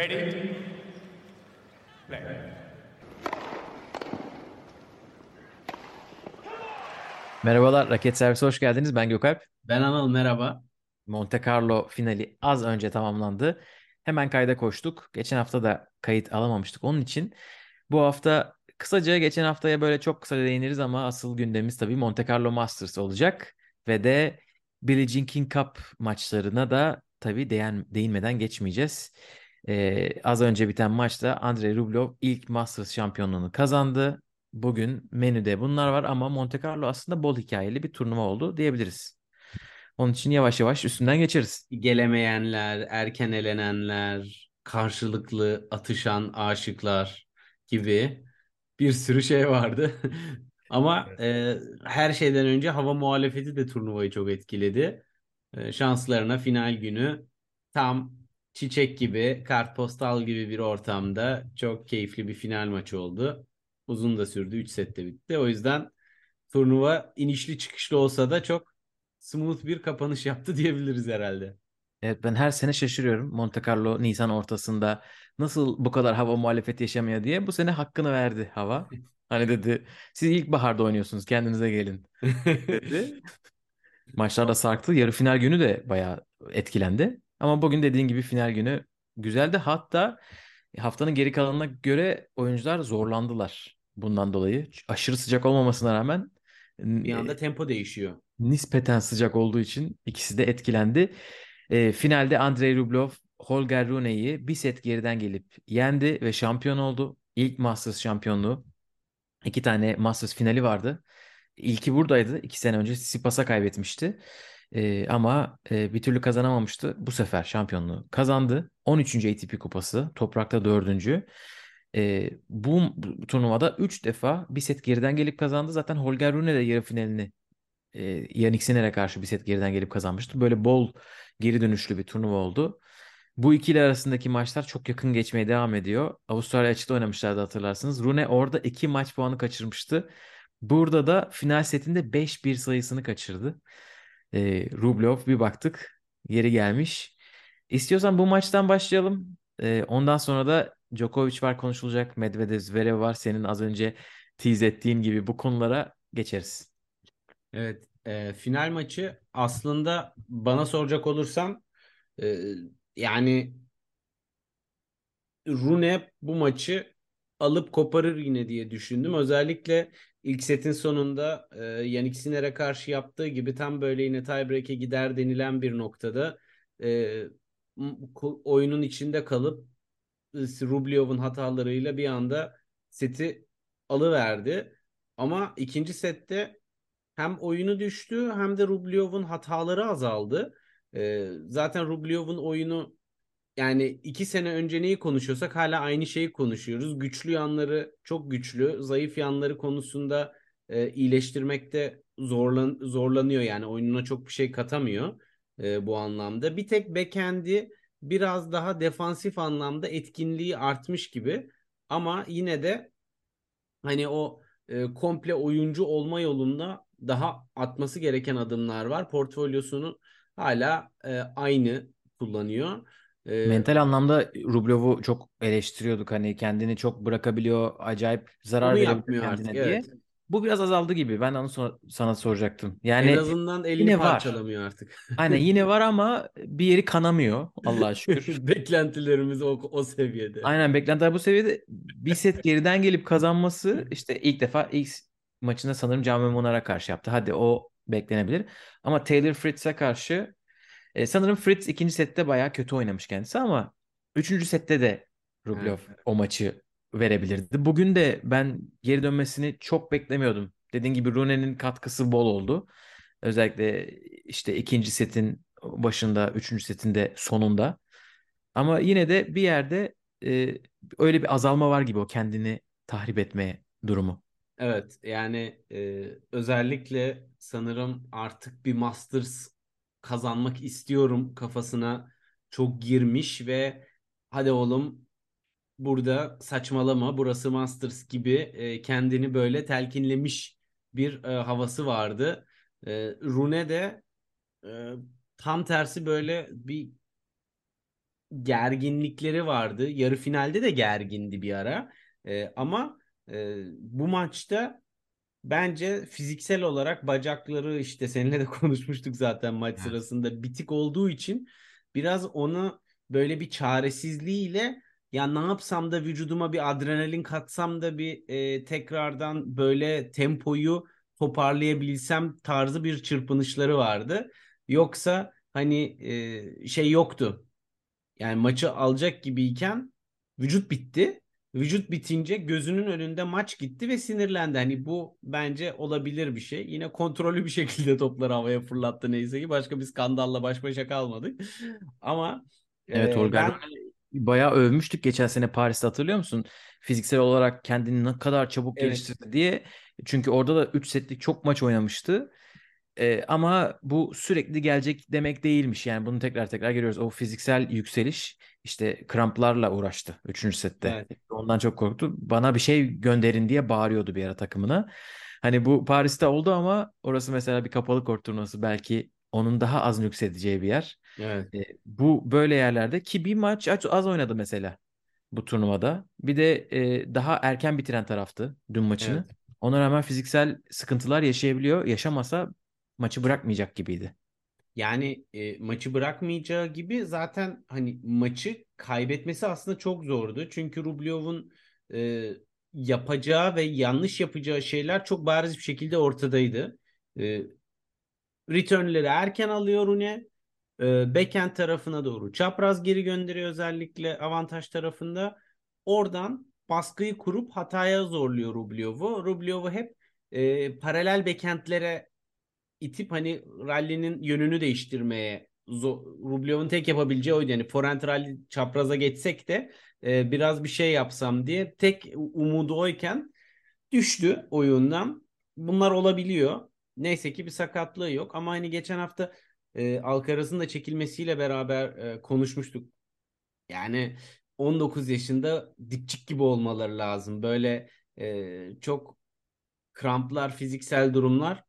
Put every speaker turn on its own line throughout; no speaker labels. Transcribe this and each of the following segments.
Ready? Play.
Merhabalar, Raket Servisi hoş geldiniz. Ben Gökalp.
Ben Anıl merhaba.
Monte Carlo finali az önce tamamlandı. Hemen kayda koştuk. Geçen hafta da kayıt alamamıştık. Onun için bu hafta kısaca geçen haftaya böyle çok kısa değiniriz ama asıl gündemimiz tabii Monte Carlo Masters olacak. Ve de Billie Jean King Cup maçlarına da tabii değin, değinmeden geçmeyeceğiz. Ee, az önce biten maçta Andrei Rublev ilk Masters şampiyonluğunu kazandı. Bugün menüde bunlar var ama Monte Carlo aslında bol hikayeli bir turnuva oldu diyebiliriz. Onun için yavaş yavaş üstünden geçeriz.
Gelemeyenler, erken elenenler, karşılıklı atışan aşıklar gibi bir sürü şey vardı. Ama e, her şeyden önce hava muhalefeti de turnuvayı çok etkiledi. E, şanslarına final günü tam çiçek gibi, kartpostal gibi bir ortamda çok keyifli bir final maçı oldu. Uzun da sürdü. 3 sette bitti. O yüzden turnuva inişli çıkışlı olsa da çok smooth bir kapanış yaptı diyebiliriz herhalde.
Evet ben her sene şaşırıyorum. Monte Carlo Nisan ortasında nasıl bu kadar hava muhalefeti yaşamıyor diye. Bu sene hakkını verdi hava. Hani dedi siz ilkbaharda oynuyorsunuz kendinize gelin dedi. Maçlarda sarktı. Yarı final günü de bayağı etkilendi. Ama bugün dediğin gibi final günü güzeldi. Hatta haftanın geri kalanına göre oyuncular zorlandılar bundan dolayı. Aşırı sıcak olmamasına rağmen
bir anda tempo değişiyor.
Nispeten sıcak olduğu için ikisi de etkilendi. E, finalde Andrei Rublev Holger Rune'yi bir set geriden gelip yendi ve şampiyon oldu. İlk Masters şampiyonluğu. İki tane Masters finali vardı. İlki buradaydı. İki sene önce Sipas'a kaybetmişti. E, ama e, bir türlü kazanamamıştı. Bu sefer şampiyonluğu kazandı. 13. ATP kupası. Toprakta 4. E, bu, turnuvada 3 defa bir set geriden gelip kazandı. Zaten Holger Rune de yarı finalini e, Yannick Sinner'e karşı bir set geriden gelip kazanmıştı. Böyle bol geri dönüşlü bir turnuva oldu. Bu ikili arasındaki maçlar çok yakın geçmeye devam ediyor. Avustralya açıkta oynamışlardı hatırlarsınız. Rune orada 2 maç puanı kaçırmıştı. Burada da final setinde 5-1 sayısını kaçırdı. E, Rublev bir baktık geri gelmiş. İstiyorsan bu maçtan başlayalım. E, ondan sonra da Djokovic var konuşulacak. Medvedev, Zverev var. Senin az önce tease ettiğin gibi bu konulara geçeriz.
Evet, e, final maçı aslında bana soracak olursam e, yani Rune bu maçı alıp koparır yine diye düşündüm. Özellikle ilk setin sonunda e, Yannick Sinner'e karşı yaptığı gibi tam böyle yine tiebreak'e gider denilen bir noktada e, oyunun içinde kalıp Rublev'in hatalarıyla bir anda seti alıverdi. Ama ikinci sette hem oyunu düştü hem de Rublev'in hataları azaldı. Ee, zaten Rublev'in oyunu yani iki sene önce neyi konuşuyorsak hala aynı şeyi konuşuyoruz. Güçlü yanları çok güçlü, zayıf yanları konusunda e, iyileştirmekte zorlan zorlanıyor yani oyununa çok bir şey katamıyor e, bu anlamda. Bir tek backend'i biraz daha defansif anlamda etkinliği artmış gibi ama yine de hani o e, komple oyuncu olma yolunda daha atması gereken adımlar var. Portfolyosunu hala e, aynı kullanıyor.
E, Mental anlamda Rublev'u çok eleştiriyorduk. Hani kendini çok bırakabiliyor, acayip zarar verebiliyor kendine artık, diye. Evet. Bu biraz azaldı gibi. Ben onu so- sana soracaktım. Yani
en azından elini parçalamıyor
var.
artık.
Aynen yine var ama bir yeri kanamıyor Allah'a şükür.
Beklentilerimiz o, o seviyede.
Aynen beklentiler bu seviyede. Bir set geriden gelip kazanması işte ilk defa ilk maçında sanırım Cami Munar'a karşı yaptı. Hadi o beklenebilir. Ama Taylor Fritz'e karşı e, sanırım Fritz ikinci sette bayağı kötü oynamış kendisi ama üçüncü sette de Rublev evet. o maçı verebilirdi. Bugün de ben geri dönmesini çok beklemiyordum. Dediğin gibi Rune'nin katkısı bol oldu. Özellikle işte ikinci setin başında, üçüncü setin de sonunda. Ama yine de bir yerde e, öyle bir azalma var gibi o kendini tahrip etme durumu.
Evet yani e, özellikle sanırım artık bir Masters kazanmak istiyorum kafasına çok girmiş ve hadi oğlum burada saçmalama burası Masters gibi e, kendini böyle telkinlemiş bir e, havası vardı. E, Rune de e, tam tersi böyle bir gerginlikleri vardı. Yarı finalde de gergindi bir ara. E, ama e, bu maçta bence fiziksel olarak bacakları işte seninle de konuşmuştuk zaten maç
Evet.
sırasında bitik olduğu için biraz onu böyle bir çaresizliğiyle ya ne yapsam da vücuduma bir adrenalin katsam da bir e, tekrardan böyle tempoyu toparlayabilsem tarzı bir çırpınışları vardı. Yoksa hani e, şey yoktu. Yani maçı alacak gibiyken vücut bitti. Vücut bitince gözünün önünde maç gitti ve sinirlendi. Hani bu bence olabilir bir şey. Yine kontrollü bir şekilde topları havaya fırlattı neyse ki. Başka bir skandalla baş başa kalmadık. Ama
Evet
e,
Holger
ben
bayağı övmüştük geçen sene Paris'te hatırlıyor musun? Fiziksel olarak kendini ne kadar çabuk
evet
geliştirdi diye. Çünkü orada da 3 setlik çok maç oynamıştı. Ee, ama bu sürekli gelecek demek değilmiş. Yani bunu tekrar tekrar görüyoruz. O fiziksel yükseliş işte kramplarla uğraştı 3. sette.
evet
Ondan çok korktu. Bana bir şey gönderin diye bağırıyordu bir ara takımına. Hani bu Paris'te oldu ama orası mesela bir kapalı kort turnuvası belki onun daha az nüksedeceği bir yer.
evet.
E, bu böyle yerlerde ki bir maç az az oynadı mesela bu turnuvada. Bir de e, daha erken bitiren taraftı dün maçını.
Evet.
Ona rağmen fiziksel sıkıntılar yaşayabiliyor. Yaşamasa maçı bırakmayacak gibiydi.
Yani e, maçı bırakmayacağı gibi zaten hani maçı kaybetmesi aslında çok zordu. Çünkü Rublev'un e, yapacağı ve yanlış yapacağı şeyler çok bariz bir şekilde ortadaydı. E, return'leri erken alıyor Rune. E, backhand tarafına doğru çapraz geri gönderiyor özellikle avantaj tarafında. Oradan baskıyı kurup hataya zorluyor Rublev'u. Rublev'u hep e, paralel backhandlere itip hani rally'nin yönünü değiştirmeye Rublev'in tek yapabileceği oydu. Yani forehand rally çapraza geçsek de e, biraz bir şey yapsam diye tek umudu oyken düştü oyundan. Bunlar olabiliyor. Neyse ki bir sakatlığı yok ama hani geçen hafta e, Alcaraz'ın da çekilmesiyle beraber e, konuşmuştuk. Yani 19 yaşında dipçik gibi olmaları lazım. Böyle e, çok kramplar, fiziksel durumlar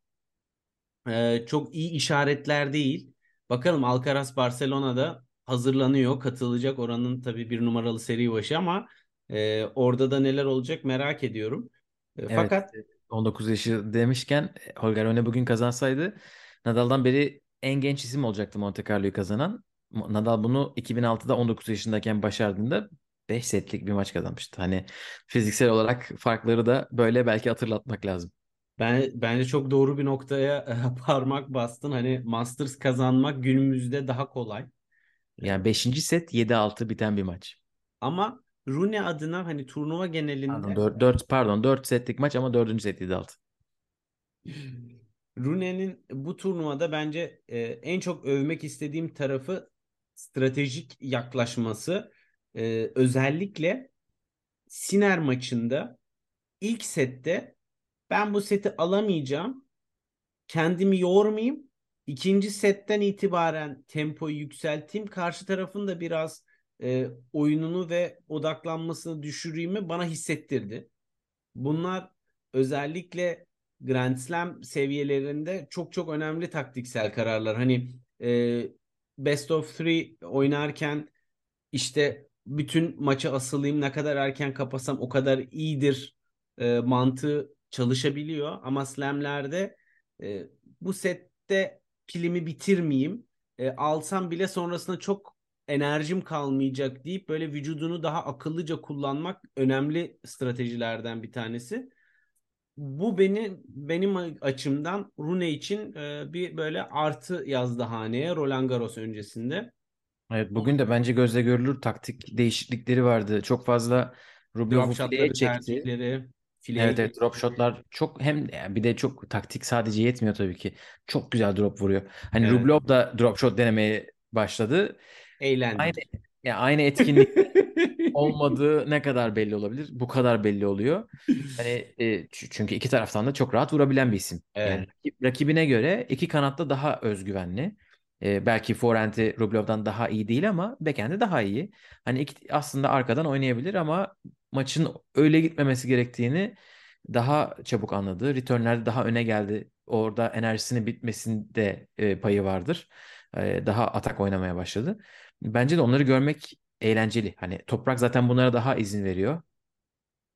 e, çok iyi işaretler değil. Bakalım Alcaraz Barcelona'da hazırlanıyor. Katılacak oranın tabii bir numaralı seri başı ama e, orada da neler olacak merak ediyorum. E,
Evet,
fakat
19 yaşı demişken Holger Rune bugün kazansaydı Nadal'dan beri en genç isim olacaktı Monte Carlo'yu kazanan. Nadal bunu 2006'da 19 yaşındayken başardığında 5 setlik bir maç kazanmıştı. Hani fiziksel olarak farkları da böyle belki hatırlatmak lazım.
Ben bence çok doğru bir noktaya e, parmak bastın. Hani Masters kazanmak günümüzde daha kolay.
Yani 5. set 7-6 biten bir maç.
ama Rune adına hani turnuva
Pardon
genelinde
4, 4 pardon 4 setlik maç ama 4. set 7-6.
Rune'nin bu turnuvada bence e, en çok övmek istediğim tarafı stratejik yaklaşması. E, özellikle Siner maçında ilk sette ben bu seti alamayacağım. Kendimi yormayayım. İkinci setten itibaren tempoyu yükselteyim. Karşı tarafın da biraz e, oyununu ve odaklanmasını düşüreyim bana hissettirdi. Bunlar özellikle Grand Slam seviyelerinde çok çok önemli taktiksel kararlar. Hani e, best of three oynarken işte bütün maçı asılayım ne kadar erken kapasam o kadar iyidir e, mantığı çalışabiliyor. Ama slamlerde e, bu sette pilimi bitirmeyeyim. E, alsam bile sonrasında çok enerjim kalmayacak deyip böyle vücudunu daha akıllıca kullanmak önemli stratejilerden bir tanesi. Bu beni benim açımdan Rune için e, bir böyle artı yazdı haneye Roland Garros öncesinde.
Evet bugün de bence gözle görülür taktik değişiklikleri vardı. Çok fazla fileye
shotları
çekti.
Fileye
Evet evet drop shotlar çok hem yani bir de çok taktik sadece yetmiyor tabii ki. Çok güzel drop vuruyor. Hani
Evet.
Rublev da drop shot denemeye başladı. Aynı
Eğlendik.
yani aynı etkinlikte olmadığı ne kadar belli olabilir? Bu kadar belli oluyor. Hani e, çünkü iki taraftan da çok rahat vurabilen bir isim. Yani
Evet.
rakip- rakibine göre iki kanatta daha özgüvenli. E, belki forehand'i Rublev'dan daha iyi değil ama backhand'i daha iyi. Hani iki, aslında arkadan oynayabilir ama maçın öyle gitmemesi gerektiğini daha çabuk anladı. Return'lerde daha öne geldi. Orada enerjisinin bitmesinde e, payı vardır. E, daha atak oynamaya başladı. Bence de onları görmek eğlenceli. Hani Toprak zaten bunlara daha izin veriyor.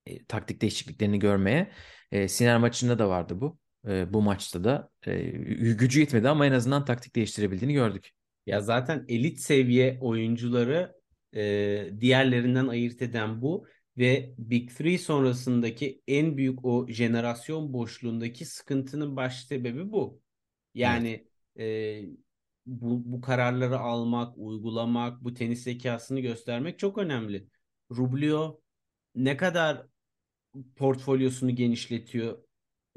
E, taktik değişikliklerini görmeye. E, Siner maçında da vardı bu. E, bu maçta da e, gücü yetmedi ama en azından taktik değiştirebildiğini gördük.
Ya zaten elit seviye oyuncuları e, diğerlerinden ayırt eden bu ve Big Three sonrasındaki en büyük o jenerasyon boşluğundaki sıkıntının baş sebebi bu. Yani e, bu, bu kararları almak, uygulamak, bu tenis zekasını göstermek çok önemli. Rublio ne kadar portfolyosunu genişletiyor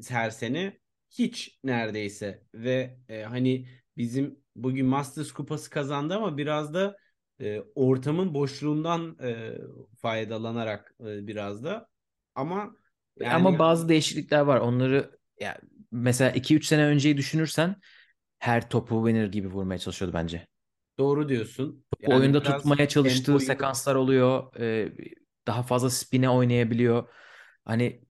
her sene? Hiç neredeyse ve e, hani bizim bugün Masters kupası kazandı ama biraz da e, ortamın boşluğundan e, faydalanarak e, biraz da ama yani
Ama bazı değişiklikler var. Onları ya mesela 2-3 sene önceyi düşünürsen her topu winner gibi vurmaya çalışıyordu bence.
doğru diyorsun. Yani
oyunda tutmaya çalıştığı
tempoyu-
sekanslar oluyor. Ee, daha fazla spine oynayabiliyor. Hani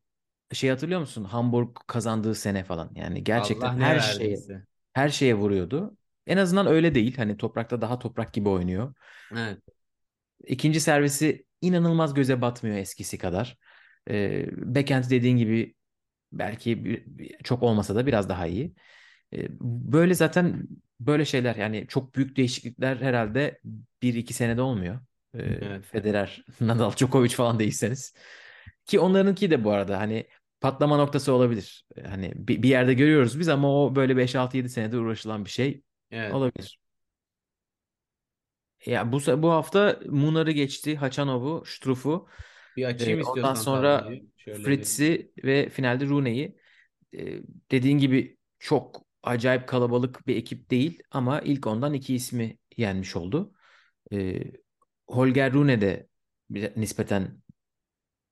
şey hatırlıyor musun? Hamburg kazandığı sene falan. Yani gerçekten
Allah
her şeye
verdiyse.
her şeye vuruyordu. En azından öyle değil. Hani toprakta daha toprak gibi oynuyor.
Evet.
İkinci servisi inanılmaz göze batmıyor eskisi kadar. Ee, backhand dediğin gibi belki bir- çok olmasa da biraz daha iyi. Ee, böyle zaten böyle şeyler yani çok büyük değişiklikler herhalde bir iki senede olmuyor. Ee,
Evet.
Federer, Nadal, Djokovic falan değilseniz. Ki onlarınki de bu arada hani patlama noktası olabilir. Hani bir, bir yerde görüyoruz biz ama o böyle 5-6-7 senedir uğraşılan bir şey
Evet.
olabilir. Ya bu bu hafta Munar'ı geçti, Hachanov'u, Struff'u.
Bir
Ee,
açayım
ondan
istiyorsan
sonra Fritz'i ve finalde Rune'yi. Ee, dediğin gibi çok acayip kalabalık bir ekip değil ama ilk ondan iki ismi yenmiş oldu. Ee, Holger Rune de nispeten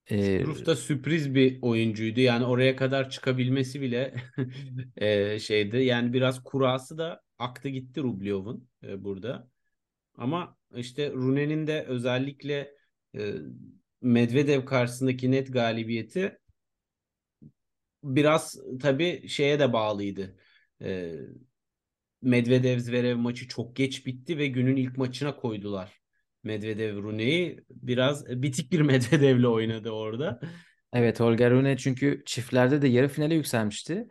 e,
Ruf da sürpriz bir oyuncuydu. Yani oraya kadar çıkabilmesi bile e, şeydi. Yani biraz kurası da aktı gitti Rublyov'un e, burada. Ama işte Rune'nin de özellikle e, Medvedev karşısındaki net galibiyeti biraz tabii şeye de bağlıydı. E, Medvedev Zverev maçı çok geç bitti ve günün ilk maçına koydular. Medvedev Rune'yi biraz bitik bir Medvedev'le oynadı orada.
evet Holger Rune çünkü çiftlerde de yarı finale yükselmişti.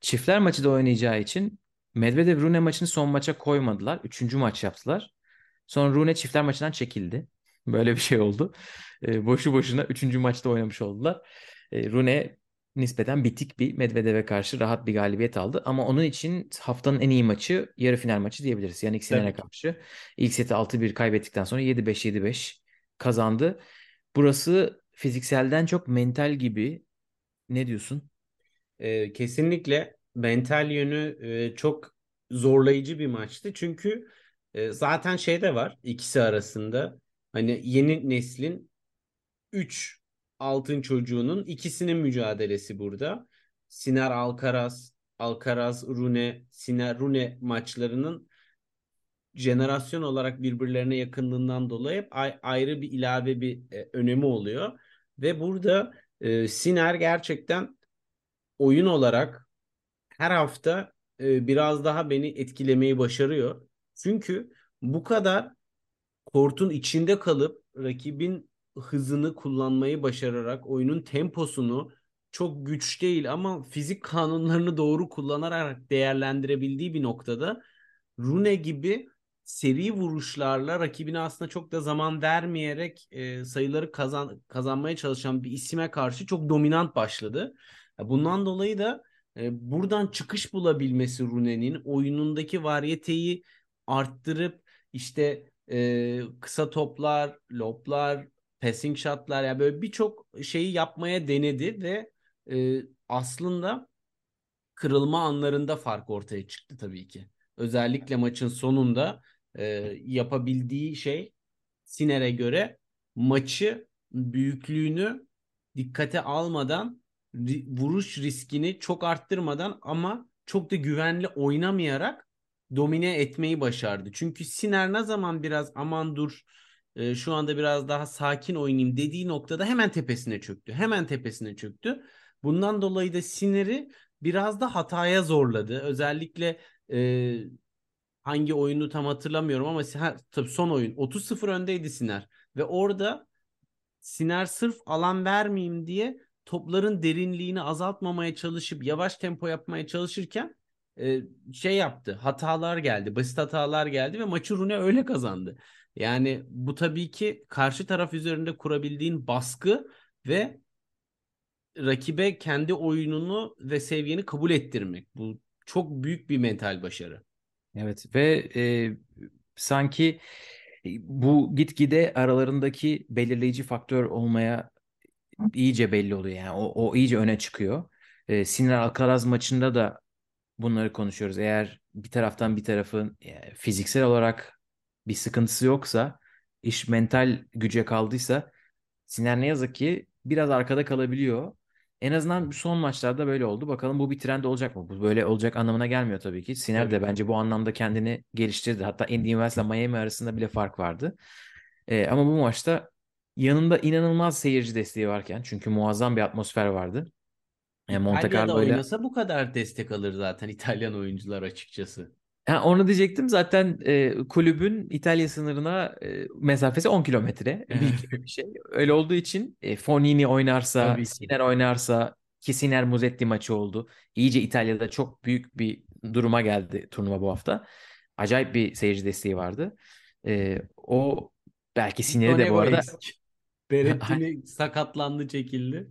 Çiftler maçı da oynayacağı için Medvedev Rune maçını son maça koymadılar. Üçüncü maç yaptılar. Sonra Rune çiftler maçından çekildi. Böyle bir şey oldu. E, boşu boşuna üçüncü maçta oynamış oldular. E, Rune nispeten bitik bir Medvedev'e karşı rahat bir galibiyet aldı. Ama onun için haftanın en iyi maçı yarı final maçı diyebiliriz. Yannick Sinner'e
Tabii.
karşı. İlk seti 6-1 kaybettikten sonra 7-5 7-5 kazandı. Burası fizikselden çok mental gibi. Ne diyorsun?
Ee, kesinlikle mental yönü e, çok zorlayıcı bir maçtı. Çünkü e, zaten şey de var ikisi arasında. Hani yeni neslin 3 altın çocuğunun ikisinin mücadelesi burada. Siner Alcaraz, Alcaraz Rune, Siner Rune maçlarının jenerasyon olarak birbirlerine yakınlığından dolayı hep ay- ayrı bir ilave bir e, önemi oluyor. Ve burada e, Siner gerçekten oyun olarak her hafta e, biraz daha beni etkilemeyi başarıyor. Çünkü bu kadar kortun içinde kalıp rakibin hızını kullanmayı başararak oyunun temposunu çok güç değil ama fizik kanunlarını doğru kullanarak değerlendirebildiği bir noktada Rune gibi seri vuruşlarla rakibine aslında çok da zaman vermeyerek e, sayıları kazan kazanmaya çalışan bir isime karşı çok dominant başladı. Bundan dolayı da e, buradan çıkış bulabilmesi Rune'nin oyunundaki varyeteyi arttırıp işte e, kısa toplar, loblar, passing shotlar yani böyle birçok şeyi yapmaya denedi ve e, aslında kırılma anlarında fark ortaya çıktı tabii ki. Özellikle maçın sonunda e, yapabildiği şey Siner'e göre maçı büyüklüğünü dikkate almadan vuruş riskini çok arttırmadan ama çok da güvenli oynamayarak domine etmeyi başardı. Çünkü Siner ne zaman biraz aman dur e, şu anda biraz daha sakin oynayayım dediği noktada hemen tepesine çöktü. Hemen tepesine çöktü. Bundan dolayı da Siner'i biraz da hataya zorladı. Özellikle e, hangi oyunu tam hatırlamıyorum ama ha, tabii son oyun 30-0 öndeydi Siner. ve orada Siner sırf alan vermeyeyim diye topların derinliğini azaltmamaya çalışıp yavaş tempo yapmaya çalışırken e, şey yaptı. Hatalar geldi. Basit hatalar geldi ve maçı Rune öyle kazandı. Yani bu tabii ki karşı taraf üzerinde kurabildiğin baskı ve rakibe kendi oyununu ve seviyeni kabul ettirmek. Bu çok büyük bir mental başarı.
Evet ve e, sanki bu gitgide aralarındaki belirleyici faktör olmaya iyice belli oluyor yani o, o iyice öne çıkıyor. E, Sinir Alcaraz maçında da bunları konuşuyoruz. Eğer bir taraftan bir tarafın yani fiziksel olarak bir sıkıntısı yoksa, iş mental güce kaldıysa Sinner ne yazık ki biraz arkada kalabiliyor. En azından son maçlarda böyle oldu. Bakalım bu bir trend olacak mı? Bu böyle olacak anlamına gelmiyor tabii ki.
Tabii.
de bence bu anlamda kendini geliştirdi. Hatta Indian Wells ile Miami arasında bile fark vardı. Ee, ama bu maçta yanında inanılmaz seyirci desteği varken çünkü muazzam bir atmosfer vardı. Yani Monte
İtalya'da
Carlo ile
oynasa bu kadar destek alır zaten İtalyan oyuncular açıkçası.
Ha, onu diyecektim zaten e, kulübün İtalya sınırına e, mesafesi 10 kilometre bir şey. Öyle olduğu için e, Fonini oynarsa,
Tabii.
Sinner oynarsa ki Sinner Musetti maçı oldu. İyice İtalya'da çok büyük bir duruma geldi turnuva bu hafta. Acayip bir seyirci desteği vardı. E, o belki Sinner'i de bu arada
eksik. Berrettini sakatlandı çekildi.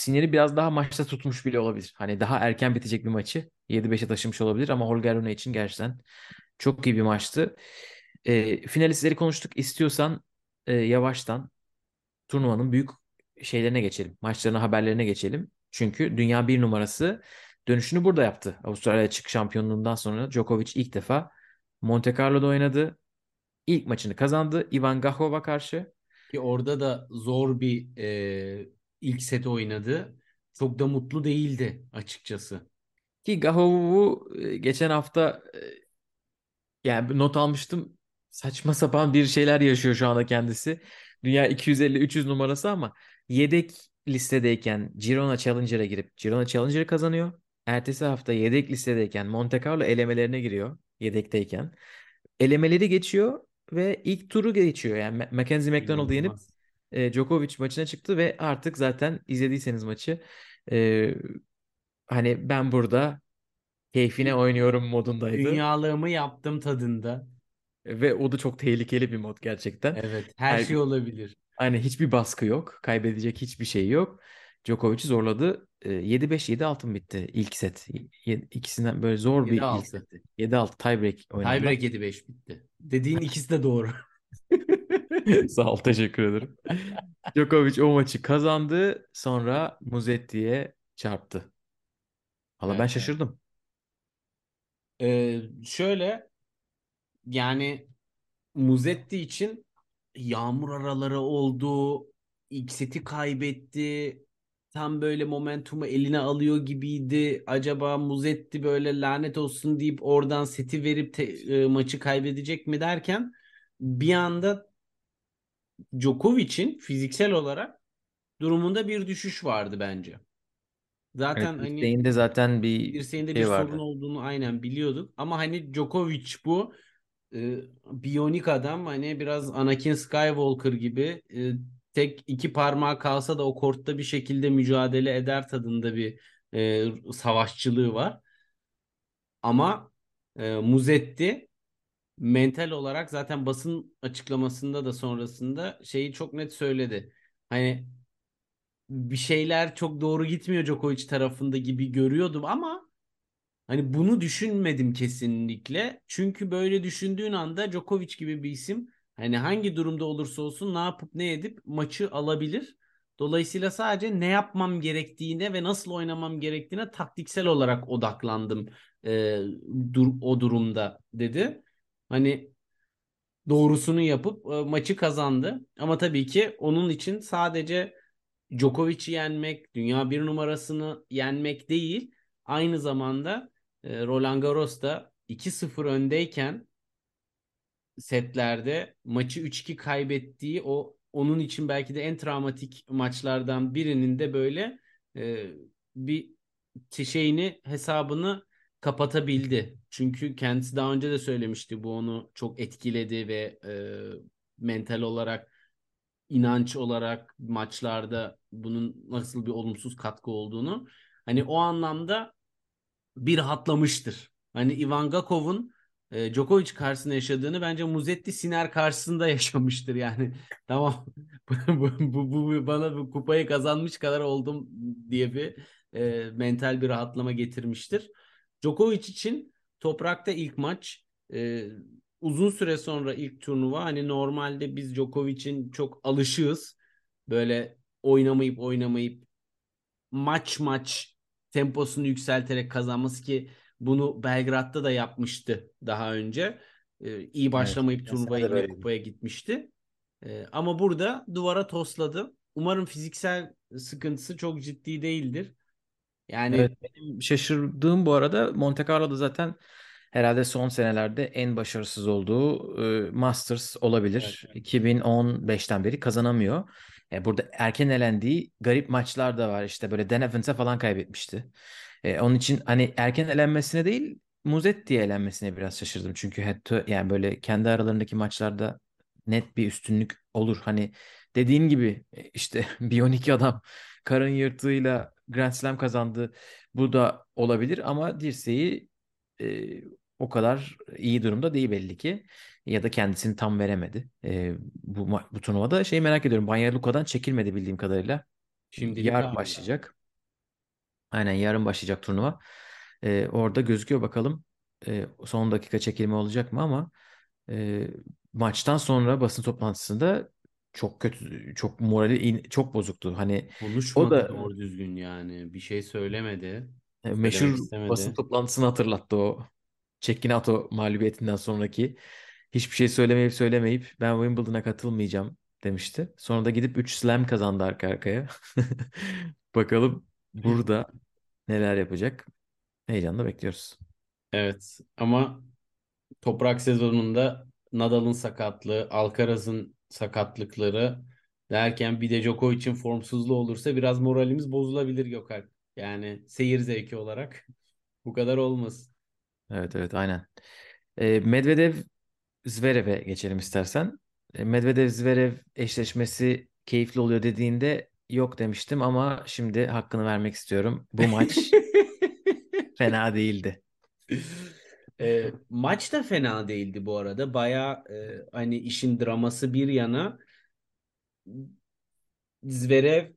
Sinir'i biraz daha maçta tutmuş bile olabilir. Hani daha erken bitecek bir maçı 7-5'e taşımış olabilir ama Holger Rune için gerçekten çok iyi bir maçtı. E, finalistleri konuştuk. İstiyorsan e, yavaştan turnuvanın büyük şeylerine geçelim. Maçlarına, haberlerine geçelim. Çünkü dünya bir numarası dönüşünü burada yaptı. Avustralya açık şampiyonluğundan sonra Djokovic ilk defa Monte Carlo'da oynadı. İlk maçını kazandı Ivan Gahov'a karşı.
Ki orada da zor bir e, ilk set oynadı. Çok da mutlu değildi açıkçası.
Ki Gahov'u e, geçen hafta e, yani not almıştım. Saçma sapan bir şeyler yaşıyor şu anda kendisi. Dünya 250-300 numarası ama yedek listedeyken Girona Challenger'a girip Girona Challenger'ı kazanıyor. Ertesi hafta yedek listedeyken Monte Carlo elemelerine giriyor yedekteyken. Elemeleri geçiyor ve ilk turu geçiyor. Yani Ma- Mackenzie McDonald'ı yenip. E, Djokovic maçına çıktı ve artık zaten izlediyseniz maçı e, hani ben burada keyfine oynuyorum modundaydı.
Dünyalığımı yaptım tadında.
Ve o da çok tehlikeli bir mod gerçekten.
Evet, her
Her-
şey olabilir.
Hani hiçbir baskı yok. Kaybedecek hiçbir şey yok. Djokovic'i zorladı. E, 7-5 7-6 mı bitti ilk set? İkisinden böyle zor bir ilk
7-6.
setti. 7-6 tiebreak oynandı.
Tiebreak 7-5 bitti. Dediğin ikisi de doğru.
Sağ ol, teşekkür ederim. Djokovic o maçı kazandı. Sonra Musetti'ye çarptı. Valla ben
Evet,
şaşırdım.
Ee, şöyle yani Muzetti için yağmur araları oldu. İlk seti kaybetti. Tam böyle momentumu eline alıyor gibiydi. Acaba Muzetti böyle lanet olsun deyip oradan seti verip te- e, maçı kaybedecek mi derken bir anda Djokovic'in fiziksel olarak durumunda bir düşüş vardı bence. Zaten
Evet,
hani
dirseğinde zaten bir
dirseğinde
şey
bir
vardı.
sorun olduğunu aynen biliyorduk. Ama hani Djokovic bu e, biyonik adam hani biraz Anakin Skywalker gibi e, tek iki parmağı kalsa da o kortta bir şekilde mücadele eder tadında bir e, savaşçılığı var. Ama e, Muzetti mental olarak zaten basın açıklamasında da sonrasında şeyi çok net söyledi. Hani bir şeyler çok doğru gitmiyor Djokovic tarafında gibi görüyordum ama Hani bunu düşünmedim kesinlikle. Çünkü böyle düşündüğün anda Djokovic gibi bir isim hani hangi durumda olursa olsun ne yapıp ne edip maçı alabilir. Dolayısıyla sadece ne yapmam gerektiğine ve nasıl oynamam gerektiğine taktiksel olarak odaklandım e, dur, o durumda dedi. Hani doğrusunu yapıp e, maçı kazandı. Ama tabii ki onun için sadece Djokovic'i yenmek, dünya bir numarasını yenmek değil, aynı zamanda e, Roland Garros'ta 2-0 öndeyken setlerde maçı 3-2 kaybettiği o onun için belki de en travmatik maçlardan birinin de böyle e, bir şeyini hesabını kapatabildi. Çünkü kendisi daha önce de söylemişti bu onu çok etkiledi ve e, mental olarak inanç olarak maçlarda bunun nasıl bir olumsuz katkı olduğunu. Hani o anlamda bir rahatlamıştır. Hani Ivan Gakov'un e, Djokovic karşısında yaşadığını bence Muzetti Siner karşısında yaşamıştır yani. Tamam bu, bu, bu, bana bu kupayı kazanmış kadar oldum diye bir e, mental bir rahatlama getirmiştir. Djokovic için toprakta ilk maç e, uzun süre sonra ilk turnuva hani normalde biz Djokovic'in çok alışığız. Böyle oynamayıp oynamayıp maç maç temposunu yükselterek kazanması ki bunu Belgrad'da da yapmıştı daha önce. Ee, iyi başlamayıp evet, turnuvaya yine kupaya gitmişti. Ee, ama burada duvara tosladı. Umarım fiziksel sıkıntısı çok ciddi değildir.
Yani evet, benim şaşırdığım bu arada Monte Carlo'da zaten herhalde son senelerde en başarısız olduğu e, Masters olabilir. Evet. 2015'ten beri kazanamıyor. E, burada erken elendiği garip maçlar da var. İşte böyle Dan Evans'a falan kaybetmişti. E, onun için hani erken elenmesine değil Muzetti'ye elenmesine biraz şaşırdım. Çünkü hatta yani böyle kendi aralarındaki maçlarda net bir üstünlük olur. Hani dediğin gibi e, işte Biyonik adam karın yırtığıyla Grand Slam kazandı. Bu da olabilir ama dirseği e, o kadar iyi durumda değil belli ki. Ya da kendisini tam veremedi. E, bu, bu turnuvada şey merak ediyorum. Banya Luka'dan çekilmedi bildiğim kadarıyla. Şimdi yarın başlayacak. Aynen yarın başlayacak turnuva. E, orada gözüküyor bakalım. E, son dakika çekilme olacak mı ama e, maçtan sonra basın toplantısında çok kötü, çok morali çok bozuktu. Hani
Konuşmadı o da doğru düzgün yani. Bir şey söylemedi.
E, meşhur basın toplantısını hatırlattı o Cecchinato mağlubiyetinden sonraki. Hiçbir şey söylemeyip söylemeyip ben Wimbledon'a katılmayacağım demişti. Sonra da gidip 3 slam kazandı arka arkaya. Bakalım burada neler yapacak. Heyecanla bekliyoruz.
Evet ama toprak sezonunda Nadal'ın sakatlığı, Alcaraz'ın sakatlıkları derken bir de Djokovic'in formsuzluğu olursa biraz moralimiz bozulabilir Gökalp. Yani seyir zevki olarak bu kadar olmaz.
Evet evet aynen. E, Medvedev Zverev'e geçelim istersen. E, Medvedev Zverev eşleşmesi keyifli oluyor dediğinde yok demiştim ama şimdi hakkını vermek istiyorum. Bu maç fena değildi.
E, maç da fena değildi bu arada. Baya e, hani işin draması bir yana Zverev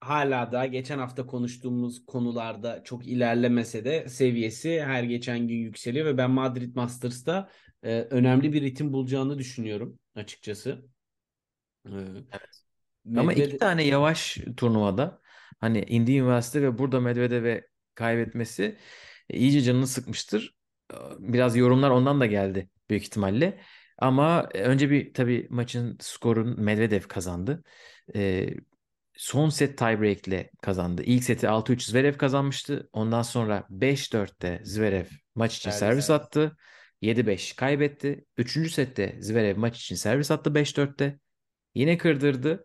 hala da geçen hafta konuştuğumuz konularda çok ilerlemese de seviyesi her geçen gün yükseliyor ve ben Madrid Masters'ta e, önemli bir ritim bulacağını düşünüyorum açıkçası.
E, evet. Ama iki tane yavaş turnuvada hani Indy Üniversite ve burada Medvedev'e kaybetmesi e, iyice canını sıkmıştır. Biraz yorumlar ondan da geldi büyük ihtimalle. Ama e, önce bir tabii maçın skorun Medvedev kazandı. E, son set tiebreak kazandı. İlk seti 6-3 Zverev kazanmıştı. Ondan sonra 5-4'te Zverev maç için servis, servis attı. 7-5 kaybetti. Üçüncü sette Zverev maç için servis attı 5-4'te. Yine kırdırdı.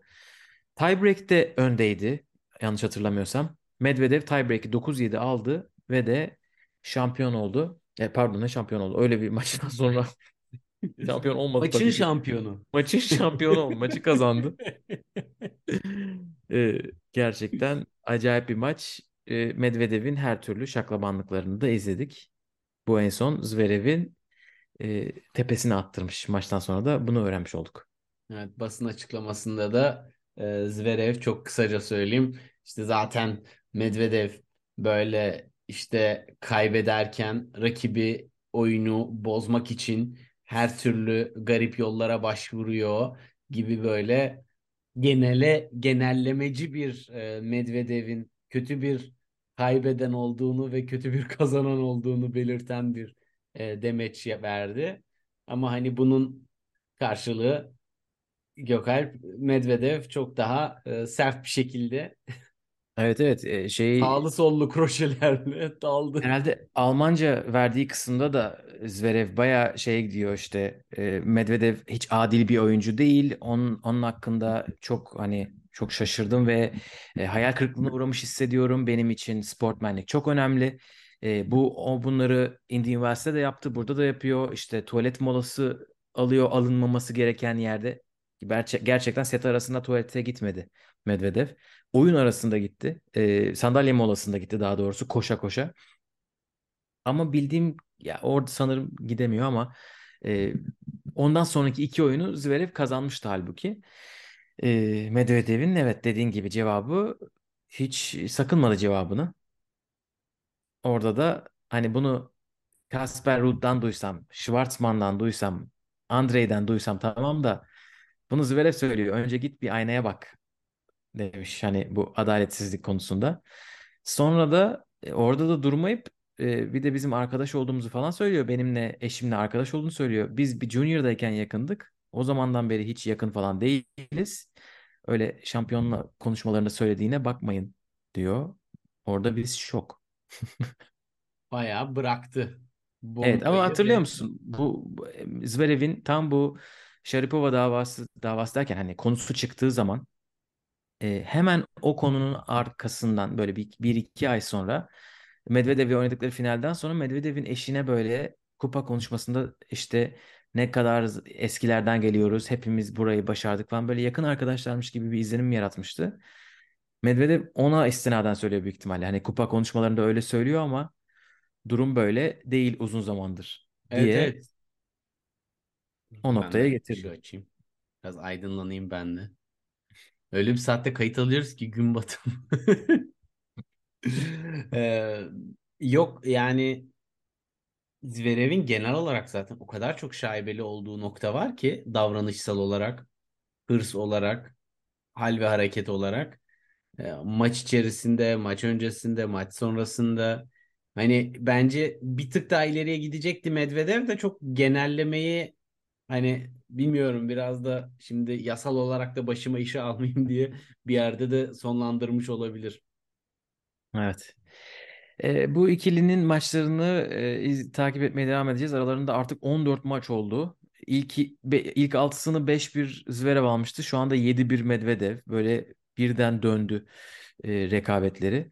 Tiebreak'te öndeydi. Yanlış hatırlamıyorsam. Medvedev tiebreak'i 9-7 aldı ve de şampiyon oldu. E, pardon ne şampiyon oldu. Öyle bir maçtan sonra şampiyon olmadı.
Maçın tabii. şampiyonu.
Maçın şampiyonu maçı kazandı. e, gerçekten acayip bir maç. E, Medvedev'in her türlü şaklabanlıklarını da izledik. Bu en son Zverev'in e, tepesine attırmış maçtan sonra da bunu öğrenmiş olduk.
Evet basın açıklamasında da e, Zverev çok kısaca söyleyeyim. İşte zaten Medvedev böyle işte kaybederken rakibi oyunu bozmak için her türlü garip yollara başvuruyor gibi böyle genele genellemeci bir e, Medvedev'in kötü bir kaybeden olduğunu ve kötü bir kazanan olduğunu belirten bir e, demeç verdi. Ama hani bunun karşılığı Gökalp Medvedev çok daha e, sert bir şekilde
Evet evet e, şey
sağlı sollu kroşelerle daldı.
herhalde Almanca verdiği kısımda da Zverev baya şeye gidiyor işte e, Medvedev hiç adil bir oyuncu değil. Onun, onun hakkında çok hani çok şaşırdım ve e, hayal kırıklığına uğramış hissediyorum. Benim için sportmenlik çok önemli. E, bu o bunları Indy Üniversitede yaptı. Burada da yapıyor. İşte tuvalet molası alıyor alınmaması gereken yerde. Gerçe- gerçekten set arasında tuvalete gitmedi Medvedev. Oyun arasında gitti. E, sandalye molasında gitti daha doğrusu koşa koşa. Ama bildiğim ya orada sanırım gidemiyor ama e, ondan sonraki iki oyunu Zverev kazanmıştı halbuki. E, Medvedev'in evet dediğin gibi cevabı hiç sakınmadı cevabını. Orada da hani bunu Kasper Ruud'dan duysam, Schwartzman'dan duysam, Andrei'den duysam tamam da bunu Zverev söylüyor. Önce git bir aynaya bak demiş hani bu adaletsizlik konusunda. Sonra da e, orada da durmayıp e, bir de bizim arkadaş olduğumuzu falan söylüyor. Benimle eşimle arkadaş olduğunu söylüyor. Biz bir junior'dayken yakındık. O zamandan beri hiç yakın falan değiliz. Öyle şampiyonla konuşmalarında söylediğine bakmayın diyor. Orada biz şok.
Bayağı bıraktı.
Evet ama
Bombayı
hatırlıyor musun? Bu, e, Zverev'in tam bu Sharipova davası davası derken hani konusu çıktığı zaman e, hemen o konunun arkasından böyle bir, bir iki ay sonra Medvedev'le oynadıkları finalden sonra Medvedev'in eşine böyle kupa konuşmasında işte ne kadar eskilerden geliyoruz, hepimiz burayı başardık falan böyle yakın arkadaşlarmış gibi bir izlenim yaratmıştı. Medvedev ona istinaden söylüyor büyük ihtimalle. Hani kupa konuşmalarında öyle söylüyor ama durum böyle değil uzun zamandır
evet
diye
evet.
o
Ben
noktaya
de
getirdi.
şu açayım. Biraz aydınlanayım ben de. Öyle bir saatte kayıt alıyoruz ki gün batımı. Ee, yok yani Zverev'in genel olarak zaten o kadar çok şaibeli olduğu nokta var ki davranışsal olarak, hırs olarak, hal ve hareket olarak e, maç içerisinde, maç öncesinde, maç sonrasında hani bence bir tık daha ileriye gidecekti Medvedev de çok genellemeyi hani bilmiyorum biraz da şimdi yasal olarak da başıma işe almayayım diye bir yerde de sonlandırmış olabilir.
Evet. E, bu ikilinin maçlarını e, iz- takip etmeye devam edeceğiz. Aralarında artık 14 maç oldu. İlk be- ilk altısını 5-1 Zverev almıştı. Şu anda 7-1 Medvedev. Böyle birden döndü e, rekabetleri.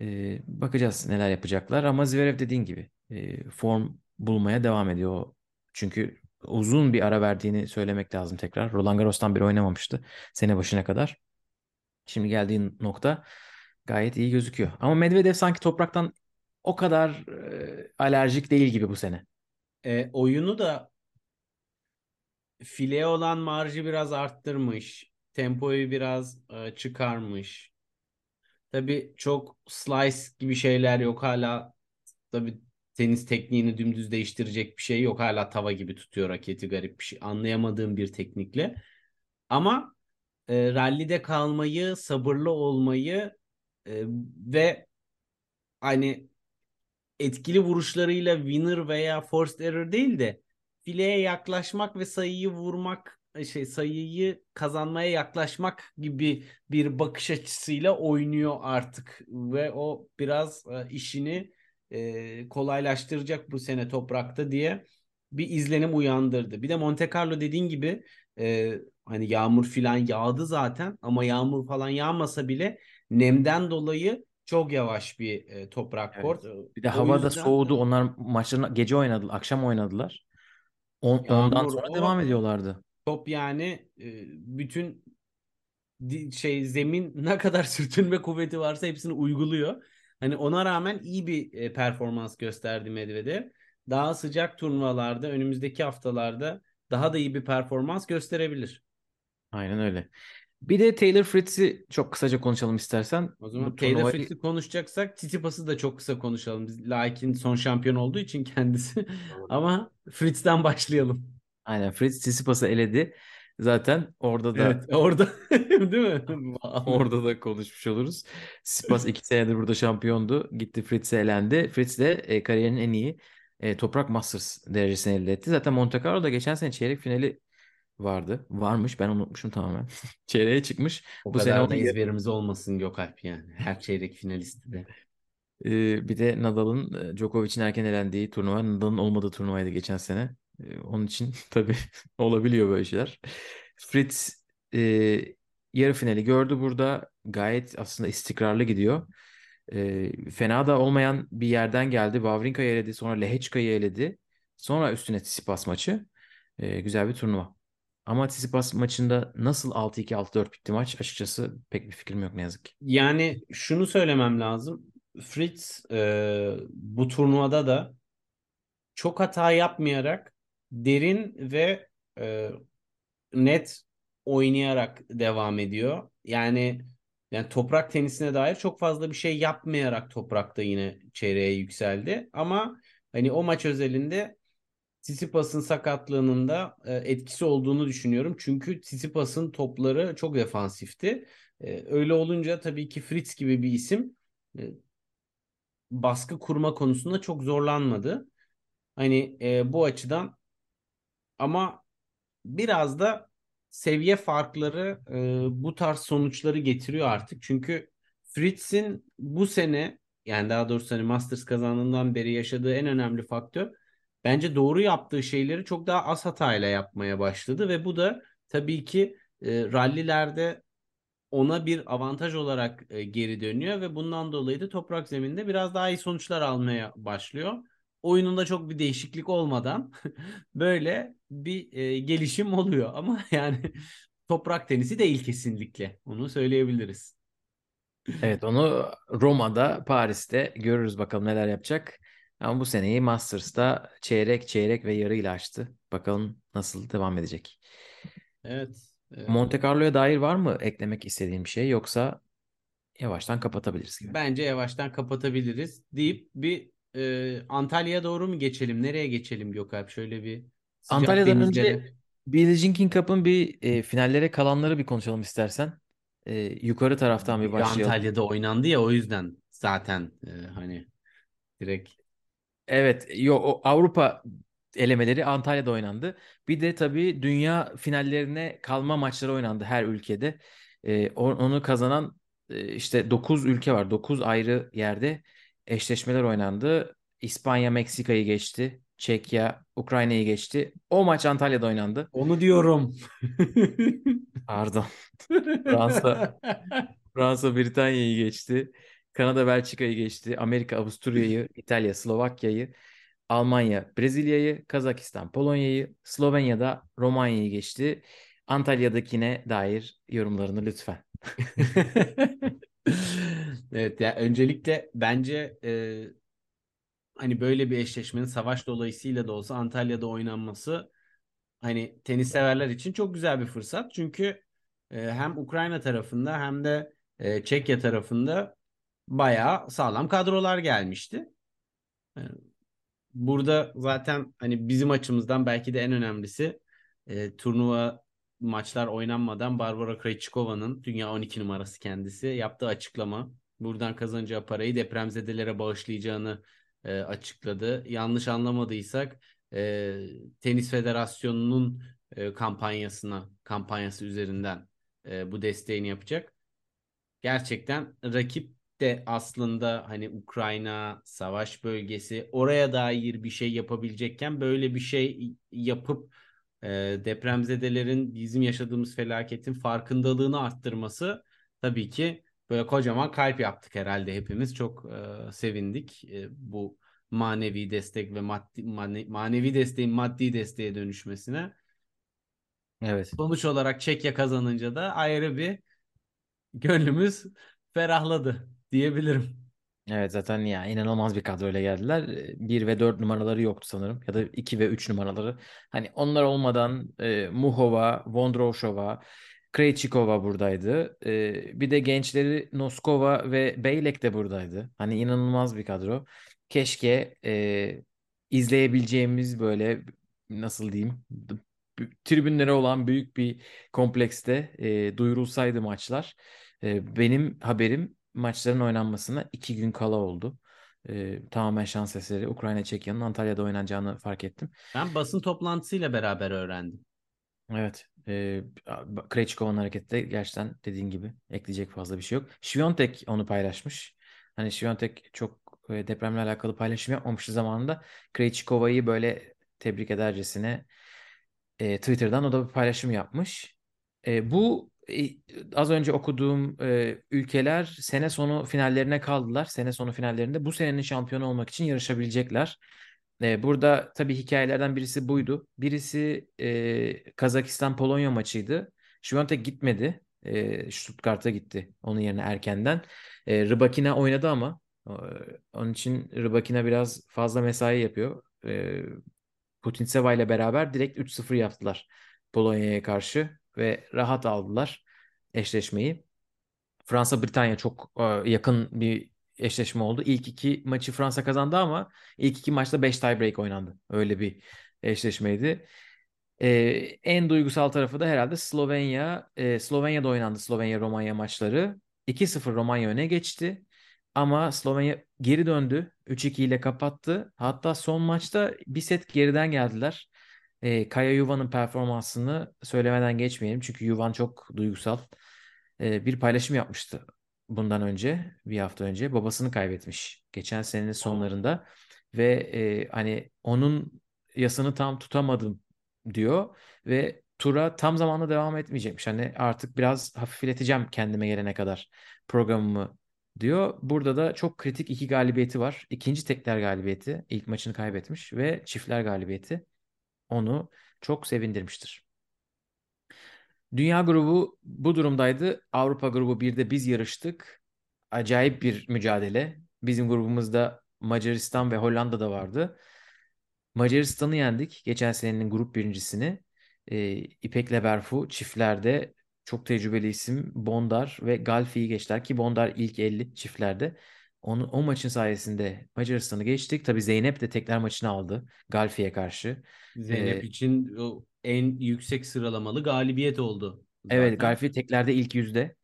E, bakacağız neler yapacaklar. Ama Zverev dediğin gibi e, form bulmaya devam ediyor. Çünkü uzun bir ara verdiğini söylemek lazım tekrar. Roland Garros'tan beri oynamamıştı sene başına kadar. Şimdi geldiği nokta gayet iyi gözüküyor. Ama Medvedev sanki topraktan o kadar e, alerjik değil gibi bu sene.
E, oyunu da fileye olan marjı biraz arttırmış. Tempoyu biraz e, çıkarmış. Tabii çok slice gibi şeyler yok hala. Tabii tenis tekniğini dümdüz değiştirecek bir şey yok. Hala tava gibi tutuyor raketi garip bir şey. Anlayamadığım bir teknikle. Ama e, rallide kalmayı, sabırlı olmayı e, ve hani etkili vuruşlarıyla winner veya forced error değil de fileye yaklaşmak ve sayıyı vurmak şey sayıyı kazanmaya yaklaşmak gibi bir bakış açısıyla oynuyor artık ve o biraz e, işini e, kolaylaştıracak bu sene toprakta diye bir izlenim uyandırdı. Bir de Monte Carlo dediğin gibi e, hani yağmur filan yağdı zaten ama yağmur falan yağmasa bile nemden dolayı çok yavaş bir e, toprak
Evet.
kort.
Bir de
O
hava da
yüzden
soğudu. Onlar maçlarını gece oynadılar, akşam oynadılar. On- ondan
yağmur
sonra
o
devam ediyorlardı.
top yani e, bütün şey zemin ne kadar sürtünme kuvveti varsa hepsini uyguluyor. Hani ona rağmen iyi bir e, performans gösterdi Medvedev. Daha sıcak turnuvalarda önümüzdeki haftalarda daha da iyi bir performans gösterebilir.
Aynen öyle. Bir de Taylor Fritz'i çok kısaca konuşalım istersen.
O zaman
Bu
Taylor
turnuvayı
Fritz'i konuşacaksak Tsitsipas'ı da çok kısa konuşalım. Biz Lakin son şampiyon olduğu için kendisi. Ama Fritz'ten başlayalım.
aynen Fritz Tsitsipas'ı eledi. Zaten orada da
Evet orada değil mi?
Orada da konuşmuş oluruz. Tsitsipas iki senedir burada şampiyondu. Gitti Fritz'e elendi. Fritz de e, kariyerinin en iyi e, Toprak Masters derecesini elde etti. Zaten Monte Carlo'da geçen sene çeyrek finali vardı. Varmış. Ben unutmuşum tamamen. Çeyreğe çıkmış.
O
Bu sene
da ezberimiz olmasın Gökalp yani. Her çeyrek finalisti de.
Ee, bir de Nadal'ın e, Djokovic'in erken elendiği turnuva, Nadal'ın olmadığı turnuvaydı geçen sene. Onun için tabii olabiliyor böyle şeyler. Fritz e, yarı finali gördü burada. Gayet aslında istikrarlı gidiyor. Ee, fena da olmayan bir yerden geldi. Wawrinka'yı eledi, sonra Lehečka'yı eledi. Sonra üstüne Tsitsipas maçı. Ee, güzel bir turnuva. Ama Tsitsipas maçında nasıl 6-2 6-4 bitti maç açıkçası pek bir fikrim yok ne yazık ki.
Yani şunu söylemem lazım. Fritz e, bu turnuvada da çok hata yapmayarak derin ve e, net oynayarak devam ediyor. Yani yani toprak tenisine dair çok fazla bir şey yapmayarak toprakta yine çeyreğe yükseldi. Ama hani o maç özelinde Tsitsipas'ın sakatlığının da e, etkisi olduğunu düşünüyorum. Çünkü Tsitsipas'ın topları çok defansifti. E, öyle olunca tabii ki Fritz gibi bir isim e, baskı kurma konusunda çok zorlanmadı. Hani e, bu açıdan ama biraz da seviye farkları e, bu tarz sonuçları getiriyor artık. Çünkü Fritz'in bu sene yani daha doğrusu hani Masters kazandığından beri yaşadığı en önemli faktör bence doğru yaptığı şeyleri çok daha az hatayla yapmaya başladı ve bu da tabii ki e, rallilerde ona bir avantaj olarak e, geri dönüyor ve bundan dolayı da toprak zeminde biraz daha iyi sonuçlar almaya başlıyor. Oyununda çok bir değişiklik olmadan böyle bir e, gelişim oluyor ama yani toprak tenisi değil kesinlikle onu söyleyebiliriz.
Evet onu Roma'da, Paris'te görürüz bakalım neler yapacak. Ama bu seneyi Masters'ta çeyrek, çeyrek ve yarı ile açtı. Bakalım nasıl devam edecek.
Evet. e,
Monte Carlo'ya dair var mı eklemek istediğin bir şey yoksa yavaştan kapatabiliriz gibi.
Bence yavaştan kapatabiliriz deyip bir e, Antalya'ya doğru mu geçelim? Nereye geçelim Gökalp? Şöyle bir sıcak
Antalya'dan
denizlere.
önce Billie Jean King Cup'ın bir e, finallere kalanları bir konuşalım istersen. E, yukarı taraftan bir başlayalım.
Antalya'da oynandı ya o yüzden zaten e, hani direkt
Evet, yo, o Avrupa elemeleri Antalya'da oynandı. Bir de tabii dünya finallerine kalma maçları oynandı her ülkede. O- onu kazanan e, işte 9 ülke var. 9 ayrı yerde eşleşmeler oynandı. İspanya Meksika'yı geçti. Çekya Ukrayna'yı geçti. O maç Antalya'da oynandı.
onu diyorum.
Pardon. Fransa Fransa Britanya'yı geçti. Kanada Belçika'yı geçti. Amerika Avusturya'yı, İtalya Slovakya'yı, Almanya Brezilya'yı, Kazakistan Polonya'yı, Slovenya'da Romanya'yı geçti. Antalya'dakine dair yorumlarını lütfen.
Evet ya öncelikle bence e, hani böyle bir eşleşmenin savaş dolayısıyla da olsa Antalya'da oynanması hani tenis severler için çok güzel bir fırsat. Çünkü e, hem Ukrayna tarafında hem de e, Çekya tarafında bayağı sağlam kadrolar gelmişti. E, Burada zaten hani bizim açımızdan belki de en önemlisi e, turnuva maçlar oynanmadan Barbara Krejcikova'nın dünya 12 numarası kendisi yaptığı açıklama. Buradan kazanacağı parayı depremzedelere bağışlayacağını e, açıkladı. Yanlış anlamadıysak e, Tenis Federasyonu'nun e, kampanyasına kampanyası üzerinden e, bu desteğini yapacak. Gerçekten rakip de aslında hani Ukrayna savaş bölgesi oraya dair bir şey yapabilecekken böyle bir şey yapıp e, depremzedelerin bizim yaşadığımız felaketin farkındalığını arttırması tabii ki böyle kocaman kalp yaptık herhalde hepimiz çok e, sevindik e, bu manevi destek ve maddi mane- manevi desteğin maddi desteğe dönüşmesine.
Evet.
Sonuç olarak Çekya kazanınca da ayrı bir gönlümüz ferahladı diyebilirim.
Evet zaten ya inanılmaz bir kadroyla geldiler. 1 ve 4 numaraları yoktu sanırım. Ya da 2 ve 3 numaraları. Hani onlar olmadan e, Muhova, Vondrousova, Krejcikova buradaydı. E, bir de gençleri Noskova ve Beylek de buradaydı. Hani inanılmaz bir kadro. Keşke e, izleyebileceğimiz böyle nasıl diyeyim tribünlere olan büyük bir komplekste e, duyurulsaydı maçlar. E, benim haberim maçların oynanmasına iki gün kala oldu. E, tamamen şans eseri Ukrayna Çekya'nın Antalya'da oynanacağını fark ettim.
Ben basın toplantısıyla beraber öğrendim.
Evet. E, Krejcikova'nın hareketi de gerçekten dediğin gibi ekleyecek fazla bir şey yok. Świątek onu paylaşmış. Hani Świątek çok e, depremle alakalı paylaşım yapmamıştı zamanında. Krejcikova'yı böyle tebrik edercesine e, Twitter'dan o da bir paylaşım yapmış. E, bu az önce okuduğum e, ülkeler sene sonu finallerine kaldılar. Sene sonu finallerinde bu senenin şampiyonu olmak için yarışabilecekler. E, burada tabii hikayelerden birisi buydu. Birisi e, Kazakistan-Polonya maçıydı. Świątek gitmedi. E, Stuttgart'a gitti. Onun yerine erkenden. E, Rybakina oynadı ama e, onun için Rybakina biraz fazla mesai yapıyor. E, Putintseva ile beraber direkt 3-0 yaptılar Polonya'ya karşı ve rahat aldılar eşleşmeyi. Fransa-Britanya çok e, yakın bir eşleşme oldu. İlk iki maçı Fransa kazandı ama ilk iki maçta 5 tiebreak oynandı. Öyle bir eşleşmeydi. Ee, en duygusal tarafı da herhalde Slovenya. Ee, Slovenya'da oynandı Slovenya-Romanya maçları. 2-0 Romanya öne geçti. Ama Slovenya geri döndü. 3-2 ile kapattı. Hatta son maçta bir set geriden geldiler. Ee, Kaya Yuva'nın performansını söylemeden geçmeyelim. Çünkü Yuvan çok duygusal. Ee, bir paylaşım yapmıştı bundan önce, bir hafta önce. Babasını kaybetmiş geçen senenin sonlarında. Ve e, hani onun yasını tam tutamadım diyor. Ve tura tam zamanlı devam etmeyecekmiş. Hani artık biraz hafifleteceğim kendime gelene kadar programımı diyor. Burada da çok kritik iki galibiyeti var. İkinci tekler galibiyeti. ilk maçını kaybetmiş ve çiftler galibiyeti onu çok sevindirmiştir. Dünya grubu bu durumdaydı. Avrupa grubu bir de biz yarıştık. Acayip bir mücadele. Bizim grubumuzda Macaristan ve Hollanda da vardı. Macaristan'ı yendik. Geçen senenin grup birincisini. Ee, İpek'le Berfu çiftlerde çok tecrübeli isim Bondar ve Galfi'yi geçtiler ki Bondar ilk 50 çiftlerde. Onu, o maçın sayesinde Macaristan'ı geçtik. Tabii Zeynep de tekler maçını aldı Galfi'ye karşı.
Zeynep
Ee,
için o en yüksek sıralamalı galibiyet oldu. Zaten.
Evet Galfi teklerde ilk yüzde.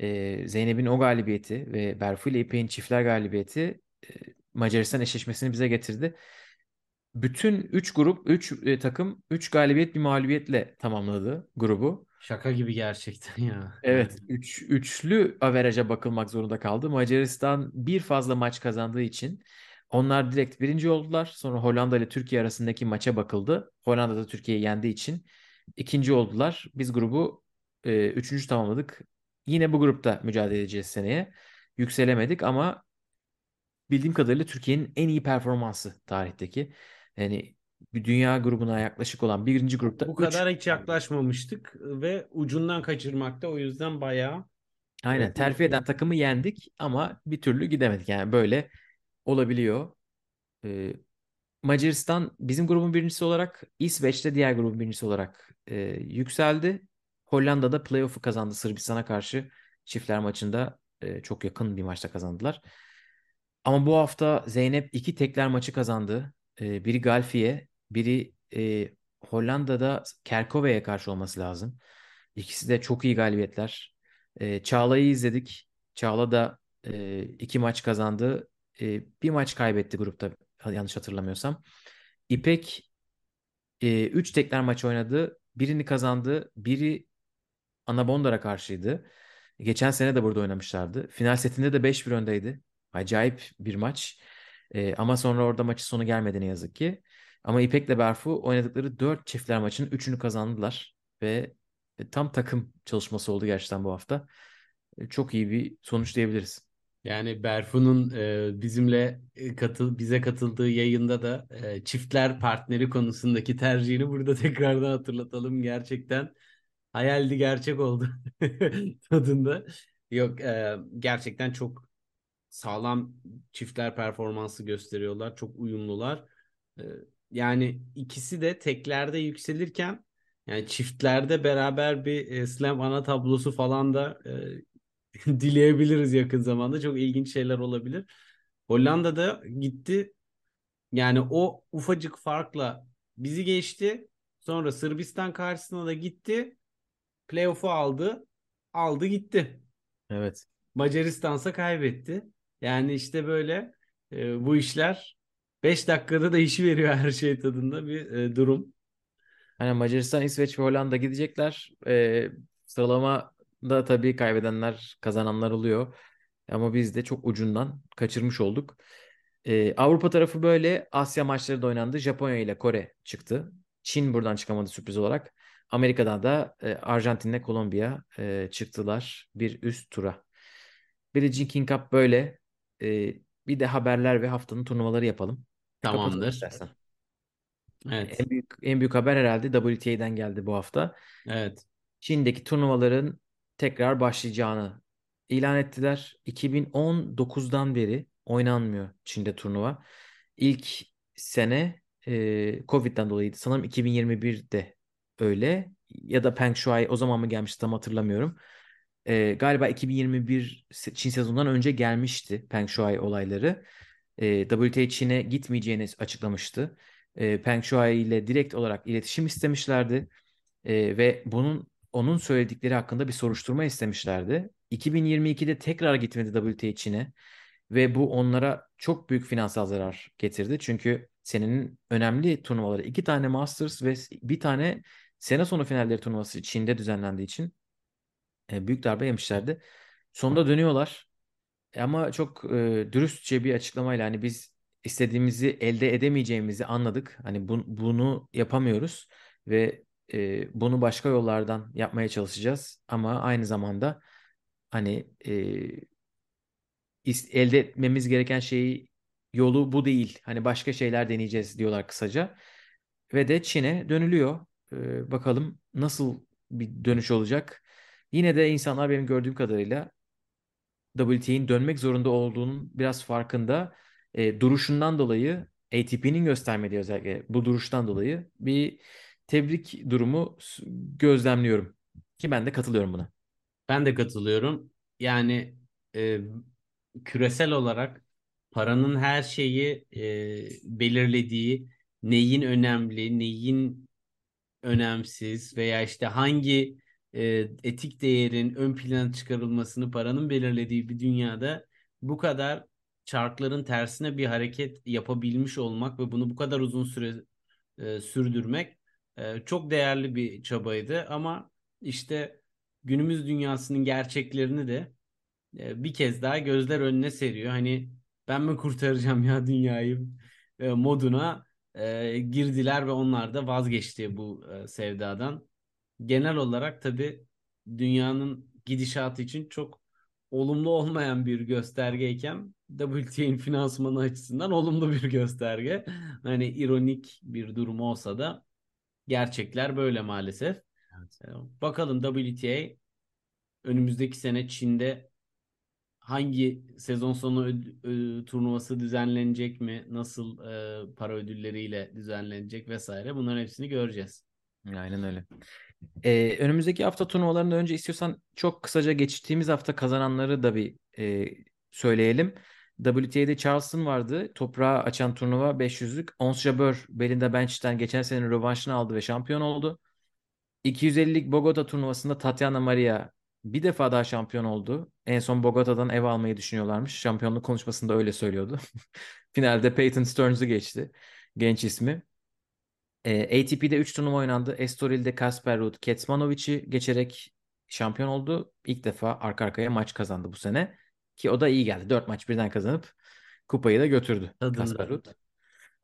Ee, Zeynep'in o galibiyeti ve Berfu ile İpek'in çiftler galibiyeti e, Macaristan eşleşmesini bize getirdi. Bütün 3 grup, 3 takım 3 galibiyet bir mağlubiyetle tamamladı grubu.
Şaka gibi gerçekten ya.
Evet, üç, üçlü averaja bakılmak zorunda kaldı. Macaristan bir fazla maç kazandığı için onlar direkt birinci oldular. Sonra Hollanda ile Türkiye arasındaki maça bakıldı. Hollanda da Türkiye'yi yendiği için ikinci oldular. Biz grubu e, üçüncü tamamladık. Yine bu grupta mücadele edeceğiz seneye. Yükselemedik ama bildiğim kadarıyla Türkiye'nin en iyi performansı tarihteki. Yani bir dünya grubuna yaklaşık olan birinci grupta
Bu kadar
üç-
hiç yaklaşmamıştık ve ucundan kaçırmakta o yüzden bayağı
Aynen
Evet,
terfi eden takımı yendik ama bir türlü gidemedik. Yani böyle olabiliyor. Ee, Macaristan bizim grubun birincisi olarak İsveç de diğer grubun birincisi olarak e, yükseldi. Hollanda da playoff'u kazandı Sırbistan'a karşı çiftler maçında e, çok yakın bir maçta kazandılar. Ama bu hafta Zeynep iki tekler maçı kazandı. E, biri Galfi'ye, biri e, Hollanda'da Kerkove'ye karşı olması lazım. İkisi de çok iyi galibiyetler. E, Çağla'yı izledik. Çağla da e, iki maç kazandı. E, bir maç kaybetti grupta yanlış hatırlamıyorsam. İpek 3 tekler maç oynadı. Birini kazandı. Biri Anabondar'a karşıydı. Geçen sene de burada oynamışlardı. Final setinde de 5-1 öndeydi. Acayip bir maç. E, ama sonra orada maçın sonu gelmedi ne yazık ki. Ama İpek'le Berfu oynadıkları 4 çiftler maçın 3'ünü kazandılar. Ve e, tam takım çalışması oldu gerçekten bu hafta. E, çok iyi bir sonuç diyebiliriz.
Yani Berfu'nun e, bizimle e, katıl bize katıldığı yayında da e, çiftler partneri konusundaki tercihini burada tekrardan hatırlatalım. Gerçekten hayaldi gerçek oldu tadında. Yok e, gerçekten çok sağlam çiftler performansı gösteriyorlar. Çok uyumlular. E, yani ikisi de teklerde yükselirken yani çiftlerde beraber bir e, slam ana tablosu falan da e, dileyebiliriz yakın zamanda. Çok ilginç şeyler olabilir. Hollanda'da gitti. Yani o ufacık farkla bizi geçti. Sonra Sırbistan karşısına da gitti. Playoff'u aldı. Aldı gitti.
Evet.
Macaristan'sa kaybetti. Yani işte böyle e, bu işler 5 dakikada değişiveriyor her şey tadında bir e, durum.
Hani Macaristan, İsveç ve Hollanda gidecekler. Ee, sıralamada tabii kaybedenler, kazananlar oluyor. Ama biz de çok ucundan kaçırmış olduk. Ee, Avrupa tarafı böyle. Asya maçları da oynandı. Japonya ile Kore çıktı. Çin buradan çıkamadı sürpriz olarak. Amerika'dan da e, Arjantin'le Kolombiya e, çıktılar bir üst tura. Billie King Cup böyle. E, bir de haberler ve haftanın turnuvaları yapalım.
Tamamdır. Evet.
En büyük en büyük haber herhalde WTA'den geldi bu hafta.
Evet.
Çin'deki turnuvaların tekrar başlayacağını ilan ettiler. 2019'dan beri oynanmıyor Çin'de turnuva. İlk sene e, Covid'den dolayıydı. Sanırım 2021'de öyle. Ya da Peng Shuai o zaman mı gelmişti tam hatırlamıyorum. E, galiba 2021 se- Çin sezonundan önce gelmişti Peng Shuai olayları. E, WTA Çin'e gitmeyeceğini açıklamıştı. E, Peng Shuai ile direkt olarak iletişim istemişlerdi. E, ve bunun onun söyledikleri hakkında bir soruşturma istemişlerdi. 2022'de tekrar gitmedi WTA Çin'e ve bu onlara çok büyük finansal zarar getirdi. Çünkü senenin önemli turnuvaları iki tane Masters ve bir tane sene sonu finalleri turnuvası Çin'de düzenlendiği için e, büyük darbe yemişlerdi. Sonunda dönüyorlar ama çok e, dürüstçe bir açıklamayla hani biz istediğimizi elde edemeyeceğimizi anladık. Hani bu- bunu yapamıyoruz ve e, bunu başka yollardan yapmaya çalışacağız. Ama aynı zamanda hani e, elde etmemiz gereken şeyi yolu bu değil. Hani başka şeyler deneyeceğiz diyorlar kısaca. Ve de Çin'e dönülüyor. E, bakalım nasıl bir dönüş olacak. Yine de insanlar benim gördüğüm kadarıyla WTA'nin dönmek zorunda olduğunun biraz farkında. E, duruşundan dolayı ATP'nin göstermediği özellikle bu duruştan dolayı bir tebrik durumu gözlemliyorum. Ki ben de katılıyorum buna.
Ben de katılıyorum. Yani e, küresel olarak paranın her şeyi e, belirlediği, neyin önemli, neyin önemsiz veya işte hangi e, etik değerin ön plana çıkarılmasını paranın belirlediği bir dünyada bu kadar çarkların tersine bir hareket yapabilmiş olmak ve bunu bu kadar uzun süre e, sürdürmek çok değerli bir çabaydı ama işte günümüz dünyasının gerçeklerini de bir kez daha gözler önüne seriyor. Hani ben mi kurtaracağım ya dünyayı moduna girdiler ve onlar da vazgeçti bu sevdadan. Genel olarak tabii dünyanın gidişatı için çok olumlu olmayan bir göstergeyken WTA'nin finansmanı açısından olumlu bir gösterge. Hani ironik bir durum olsa da gerçekler böyle maalesef. E, Bakalım WTA önümüzdeki sene Çin'de hangi sezon sonu öd- turnuvası düzenlenecek mi? Nasıl e, para ödülleriyle düzenlenecek vesaire. Bunların hepsini göreceğiz.
Aynen öyle. Ee, önümüzdeki hafta turnuvalarından önce istiyorsan çok kısaca geçtiğimiz hafta kazananları da bir e, söyleyelim. WTA'de Charleston vardı. Toprağı açan turnuva 500'lük. Ons Jabeur Belinda Bencic geçen senenin rövanşını aldı ve şampiyon oldu. 250'lik Bogota turnuvasında Tatiana Maria bir defa daha şampiyon oldu. En son Bogota'dan ev almayı düşünüyorlarmış. Şampiyonluk konuşmasında öyle söylüyordu. Finalde Peyton Stearns'ı geçti. Genç ismi. E, ATP'de 3 turnuva oynandı. Estoril'de Kasper Ruud Kecmanovic'i geçerek şampiyon oldu. İlk defa arka arkaya maç kazandı bu sene. Ki o da iyi geldi. 4 maç birden kazanıp kupayı da götürdü. Ruud.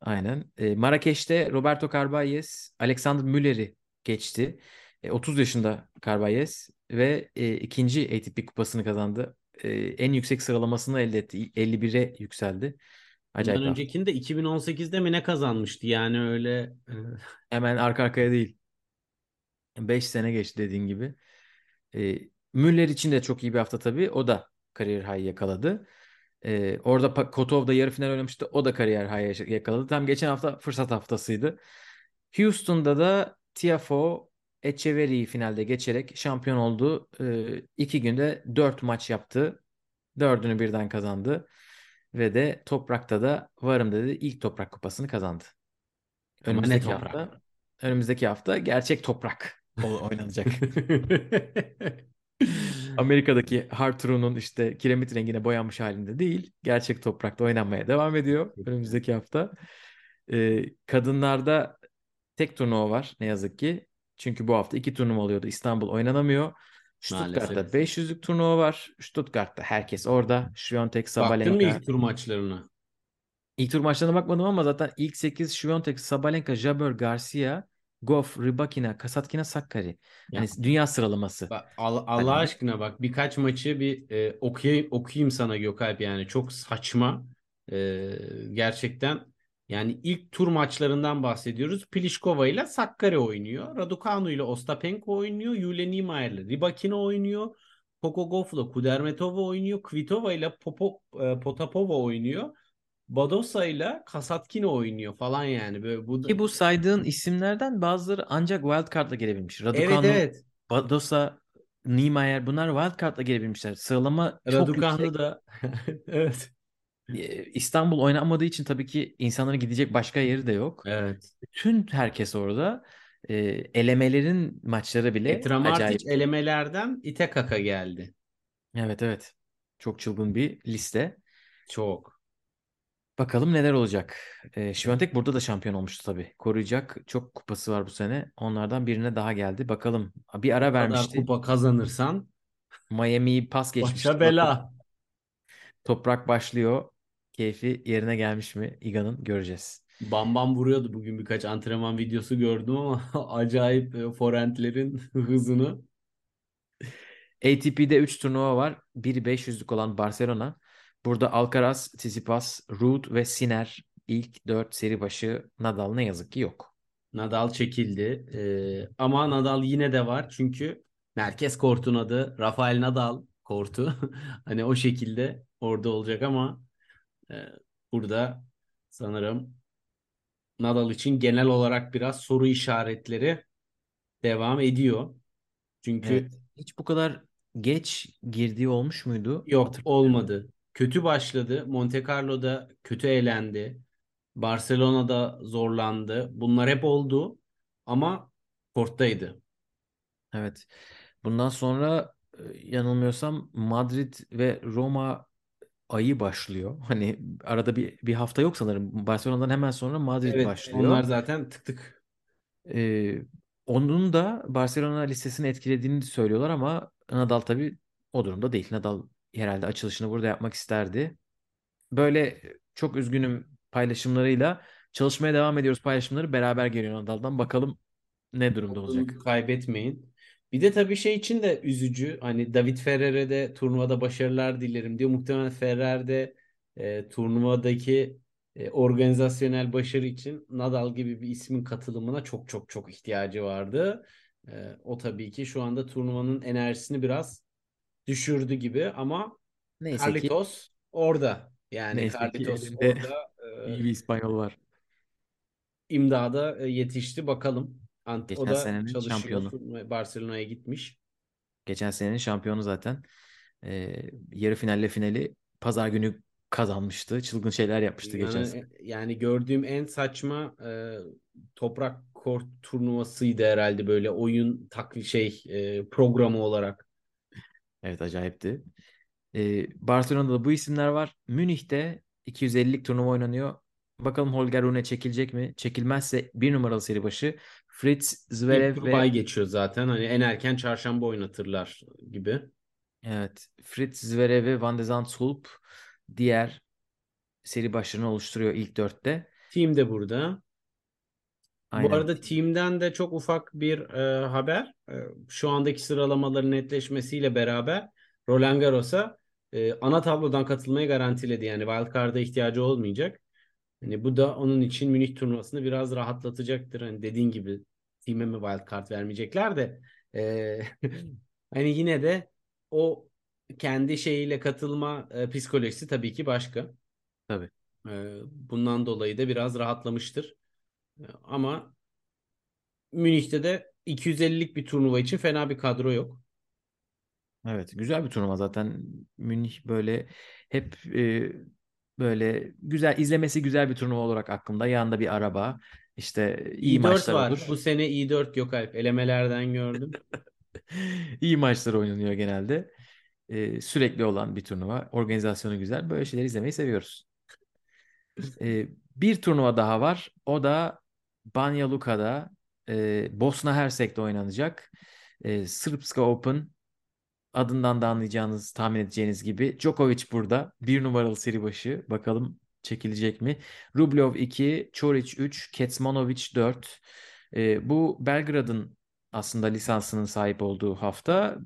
Aynen. E, Marrakeş'te Roberto Carballes Alexander Müller'i geçti. E, 30 yaşında Carballes ve e, ikinci ATP kupasını kazandı. E, en yüksek sıralamasını elde etti. 51'e yükseldi. Acayip
Bundan öncekinde 2018'de mi ne kazanmıştı? Yani öyle e,
Hemen arka arkaya değil. 5 sene geçti dediğin gibi. E, Müller için de çok iyi bir hafta tabii. O da kariyer high yakaladı. E, orada Kotov da yarı final oynamıştı. O da kariyer high yakaladı. Tam geçen hafta fırsat haftasıydı. Houston'da da Tiafoe Etcheverry'i finalde geçerek şampiyon oldu. E, iki günde dört maç yaptı. Dördünü birden kazandı. Ve de Toprak'ta da varım dedi. İlk Toprak Kupası'nı kazandı. Önümüzdeki
toprak.
hafta önümüzdeki hafta gerçek toprak oynanacak. Amerika'daki Hartru'nun işte kiremit rengine boyanmış halinde değil. Gerçek toprakta oynanmaya devam ediyor önümüzdeki hafta. Ee, kadınlarda tek turnuva var ne yazık ki. Çünkü bu hafta iki turnuva oluyordu. İstanbul oynanamıyor. Stuttgart'ta
Maalesef.
500'lük turnuva var. Stuttgart'ta herkes orada. Świątek,
Baktın mı
Sabalenka.
ilk tur maçlarına?
İlk tur maçlarına bakmadım ama zaten ilk 8 Świątek, Sabalenka, Jabeur, Garcia, Goff, Rybakina, Kasatkina, Sakkari.
Ya,
Hani dünya sıralaması.
bak, Allah, Allah
Hani-
aşkına bak birkaç maçı bir e, okuyayım, okuyayım sana Gökalp yani çok saçma. E, gerçekten Yani ilk tur maçlarından bahsediyoruz. Pliskova ile Sakkari oynuyor. Raducanu ile Ostapenko oynuyor. Yulia Niemeyer ile Rybakina oynuyor. Kokogov ile Kudermetova oynuyor. Kvitova ile Popo, e, Potapova oynuyor. Badosa ile Kasatkina oynuyor falan yani. Böyle bu.
Ki bu saydığın isimlerden bazıları ancak wildcard'la gelebilmiş.
Evet
Raducanu,
evet.
Badosa, Niemeyer bunlar wildcard'la gelebilmişler. Sıralama çok
Raducanu
yüksek.
da evet.
Ee, İstanbul oynanmadığı için tabii ki insanların gidecek başka yeri de yok.
Evet.
Bütün herkes orada. Ee, elemelerin maçları bile
Petra
acayip.
Elemelerden İtekaka geldi.
Evet evet. Çok çılgın bir liste.
Çok.
Bakalım neler olacak. Ee, Świątek burada da şampiyon olmuştu tabii. Koruyacak çok kupası var bu sene. Onlardan birine daha geldi. Bakalım. Bir ara
Bu kadar
vermişti.
kupa kazanırsan
Miami'yi pas geçmişti.
başa bela.
toprak başlıyor. Keyfi yerine gelmiş mi? İga'nın göreceğiz.
Bam bam vuruyordu bugün birkaç antrenman videosu gördüm ama acayip e, forentlerin hızını.
ATP'de 3 turnuva var. Biri 500'lük olan Barcelona. Burada Alcaraz, Tsitsipas, Ruud ve Sinner ilk 4 seri başı Nadal ne yazık ki yok.
Nadal çekildi. Ee, ama Nadal yine de var çünkü Merkez Kort'un adı Rafael Nadal Kortu. hani o şekilde orada olacak ama e, burada sanırım Nadal için genel olarak biraz soru işaretleri devam ediyor. Çünkü
Evet. Hiç bu kadar geç girdiği olmuş muydu?
yok olmadı. Kötü başladı. Monte Carlo'da kötü eğlendi. Barcelona'da zorlandı. Bunlar hep oldu ama korttaydı.
Evet. Bundan sonra e, yanılmıyorsam Madrid ve Roma ayı başlıyor. Hani arada bir bir hafta yok sanırım. Barcelona'dan hemen sonra Madrid
Evet,
başlıyor.
onlar zaten tık tık.
Ee, onun da Barcelona listesini etkilediğini söylüyorlar ama Nadal tabii o durumda değil. Nadal herhalde açılışını burada yapmak isterdi. Böyle çok üzgünüm paylaşımlarıyla çalışmaya devam ediyoruz paylaşımları beraber geliyor Nadal'dan. Bakalım ne durumda olacak.
Kaybetmeyin. Bir de tabii şey için de üzücü. Hani David Ferrer'e de turnuvada başarılar dilerim diyor. Muhtemelen Ferrer de e, turnuvadaki e, organizasyonel başarı için Nadal gibi bir ismin katılımına çok çok çok ihtiyacı vardı. E, o tabii ki şu anda turnuvanın enerjisini biraz düşürdü gibi ama
Neyse ki
Carlitos orada. Yani
neyse ki
Carlitos
elinde
orada e,
iyi bir İspanyol var.
imdada e, yetişti bakalım. Ant o
Geçen
da
senenin
çalışıyor.
şampiyonu.
Barcelona'ya gitmiş.
Geçen senenin şampiyonu zaten. Ee, yarı finalle finali pazar günü kazanmıştı. Çılgın şeyler yapmıştı geçen sene.
Yani, yani gördüğüm en saçma e, toprak kort turnuvasıydı herhalde böyle oyun takvi şey e, programı olarak.
Evet acayipti. Ee, Barcelona'da bu isimler var. Münih'te 250'lik turnuva oynanıyor. Bakalım Holger Rune çekilecek mi? Çekilmezse bir numaralı seri başı Fritz Zverev ve
bay geçiyor zaten. Hani en erken çarşamba oynatırlar gibi.
evet Fritz Zverev ve Van de Zandschulp diğer seri başlarını oluşturuyor ilk dörtte.
Team de burada. Bu
Aynen.
arada team'den de çok ufak bir e, haber. E, şu andaki sıralamaların netleşmesiyle beraber Roland Garros'a e, ana tablodan katılmayı garantiledi. Yani wildcard'a ihtiyacı olmayacak. Hani bu da onun için Münih turnuvasını biraz rahatlatacaktır. Hani dediğin gibi team'e mi wildcard vermeyecekler de e, hani yine de o kendi şeyiyle katılma e, psikolojisi tabii ki başka.
Tabii.
E, bundan dolayı da biraz rahatlamıştır. Ama Münih'te de 250'lik bir turnuva için fena bir kadro yok.
Evet, güzel bir turnuva zaten. Münih böyle hep e, böyle güzel izlemesi güzel bir turnuva olarak aklımda. Yanında bir araba, işte iyi
i4
maçlar
var.
olur.
Bu sene i4 yok Alp. Elemelerden gördüm.
İyi maçlar oynanıyor genelde. E, sürekli olan bir turnuva. Organizasyonu güzel. Böyle şeyleri izlemeyi seviyoruz. E, bir turnuva daha var. O da Banja Luka'da e, Bosna Hersek'te oynanacak. E, Srpska Open adından da anlayacağınız, tahmin edeceğiniz gibi Djokovic burada. Bir numaralı seri başı. Bakalım çekilecek mi? Rublev 2, Çoric 3, Kecmanovic 4. E, bu Belgrad'ın aslında lisansının sahip olduğu hafta.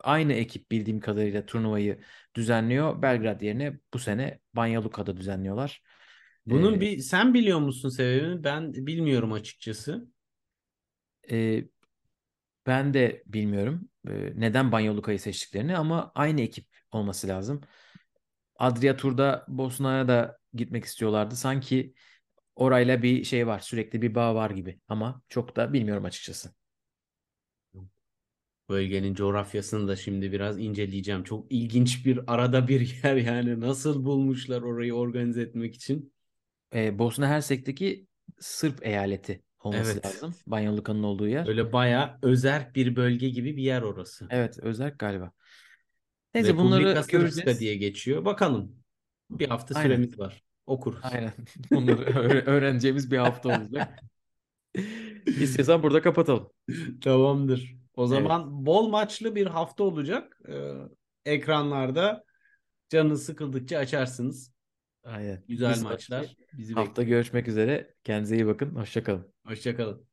Aynı ekip bildiğim kadarıyla turnuvayı düzenliyor. Belgrad yerine bu sene Banja Luka'da düzenliyorlar.
Bunun
Ee,
bir sen biliyor musun sebebini? Ben bilmiyorum açıkçası.
e, ben de bilmiyorum e, neden Banyoluka'yı seçtiklerini ama aynı ekip olması lazım. Adria Tur'da Bosna'ya da gitmek istiyorlardı. Sanki orayla bir şey var, sürekli bir bağ var gibi ama çok da bilmiyorum açıkçası.
Bölgenin coğrafyasını da şimdi biraz inceleyeceğim. Çok ilginç bir arada bir yer yani. Nasıl bulmuşlar orayı organize etmek için?
Ee, Bosna Hersek'teki Sırp eyaleti olması
Evet.
lazım. Banyoluka'nın olduğu yer.
Böyle bayağı özerk bir bölge gibi bir yer orası.
Evet, özerk galiba. Neyse bunları
Srpska
göreceğiz.
diye geçiyor. Bakalım. Bir hafta
Aynen.
süremiz var. Okuruz.
Aynen. Bunları öğre- öğreneceğimiz bir hafta olacak. İstiyorsan burada kapatalım.
Tamamdır. O
Evet.
zaman bol maçlı bir hafta olacak. Ee, ekranlarda canınız sıkıldıkça açarsınız.
Aynen.
Güzel
sonraki
maçlar bizi
Hafta
bekliyor.
görüşmek üzere. Kendinize iyi bakın. Hoşça kalın.
Hoşçakalın.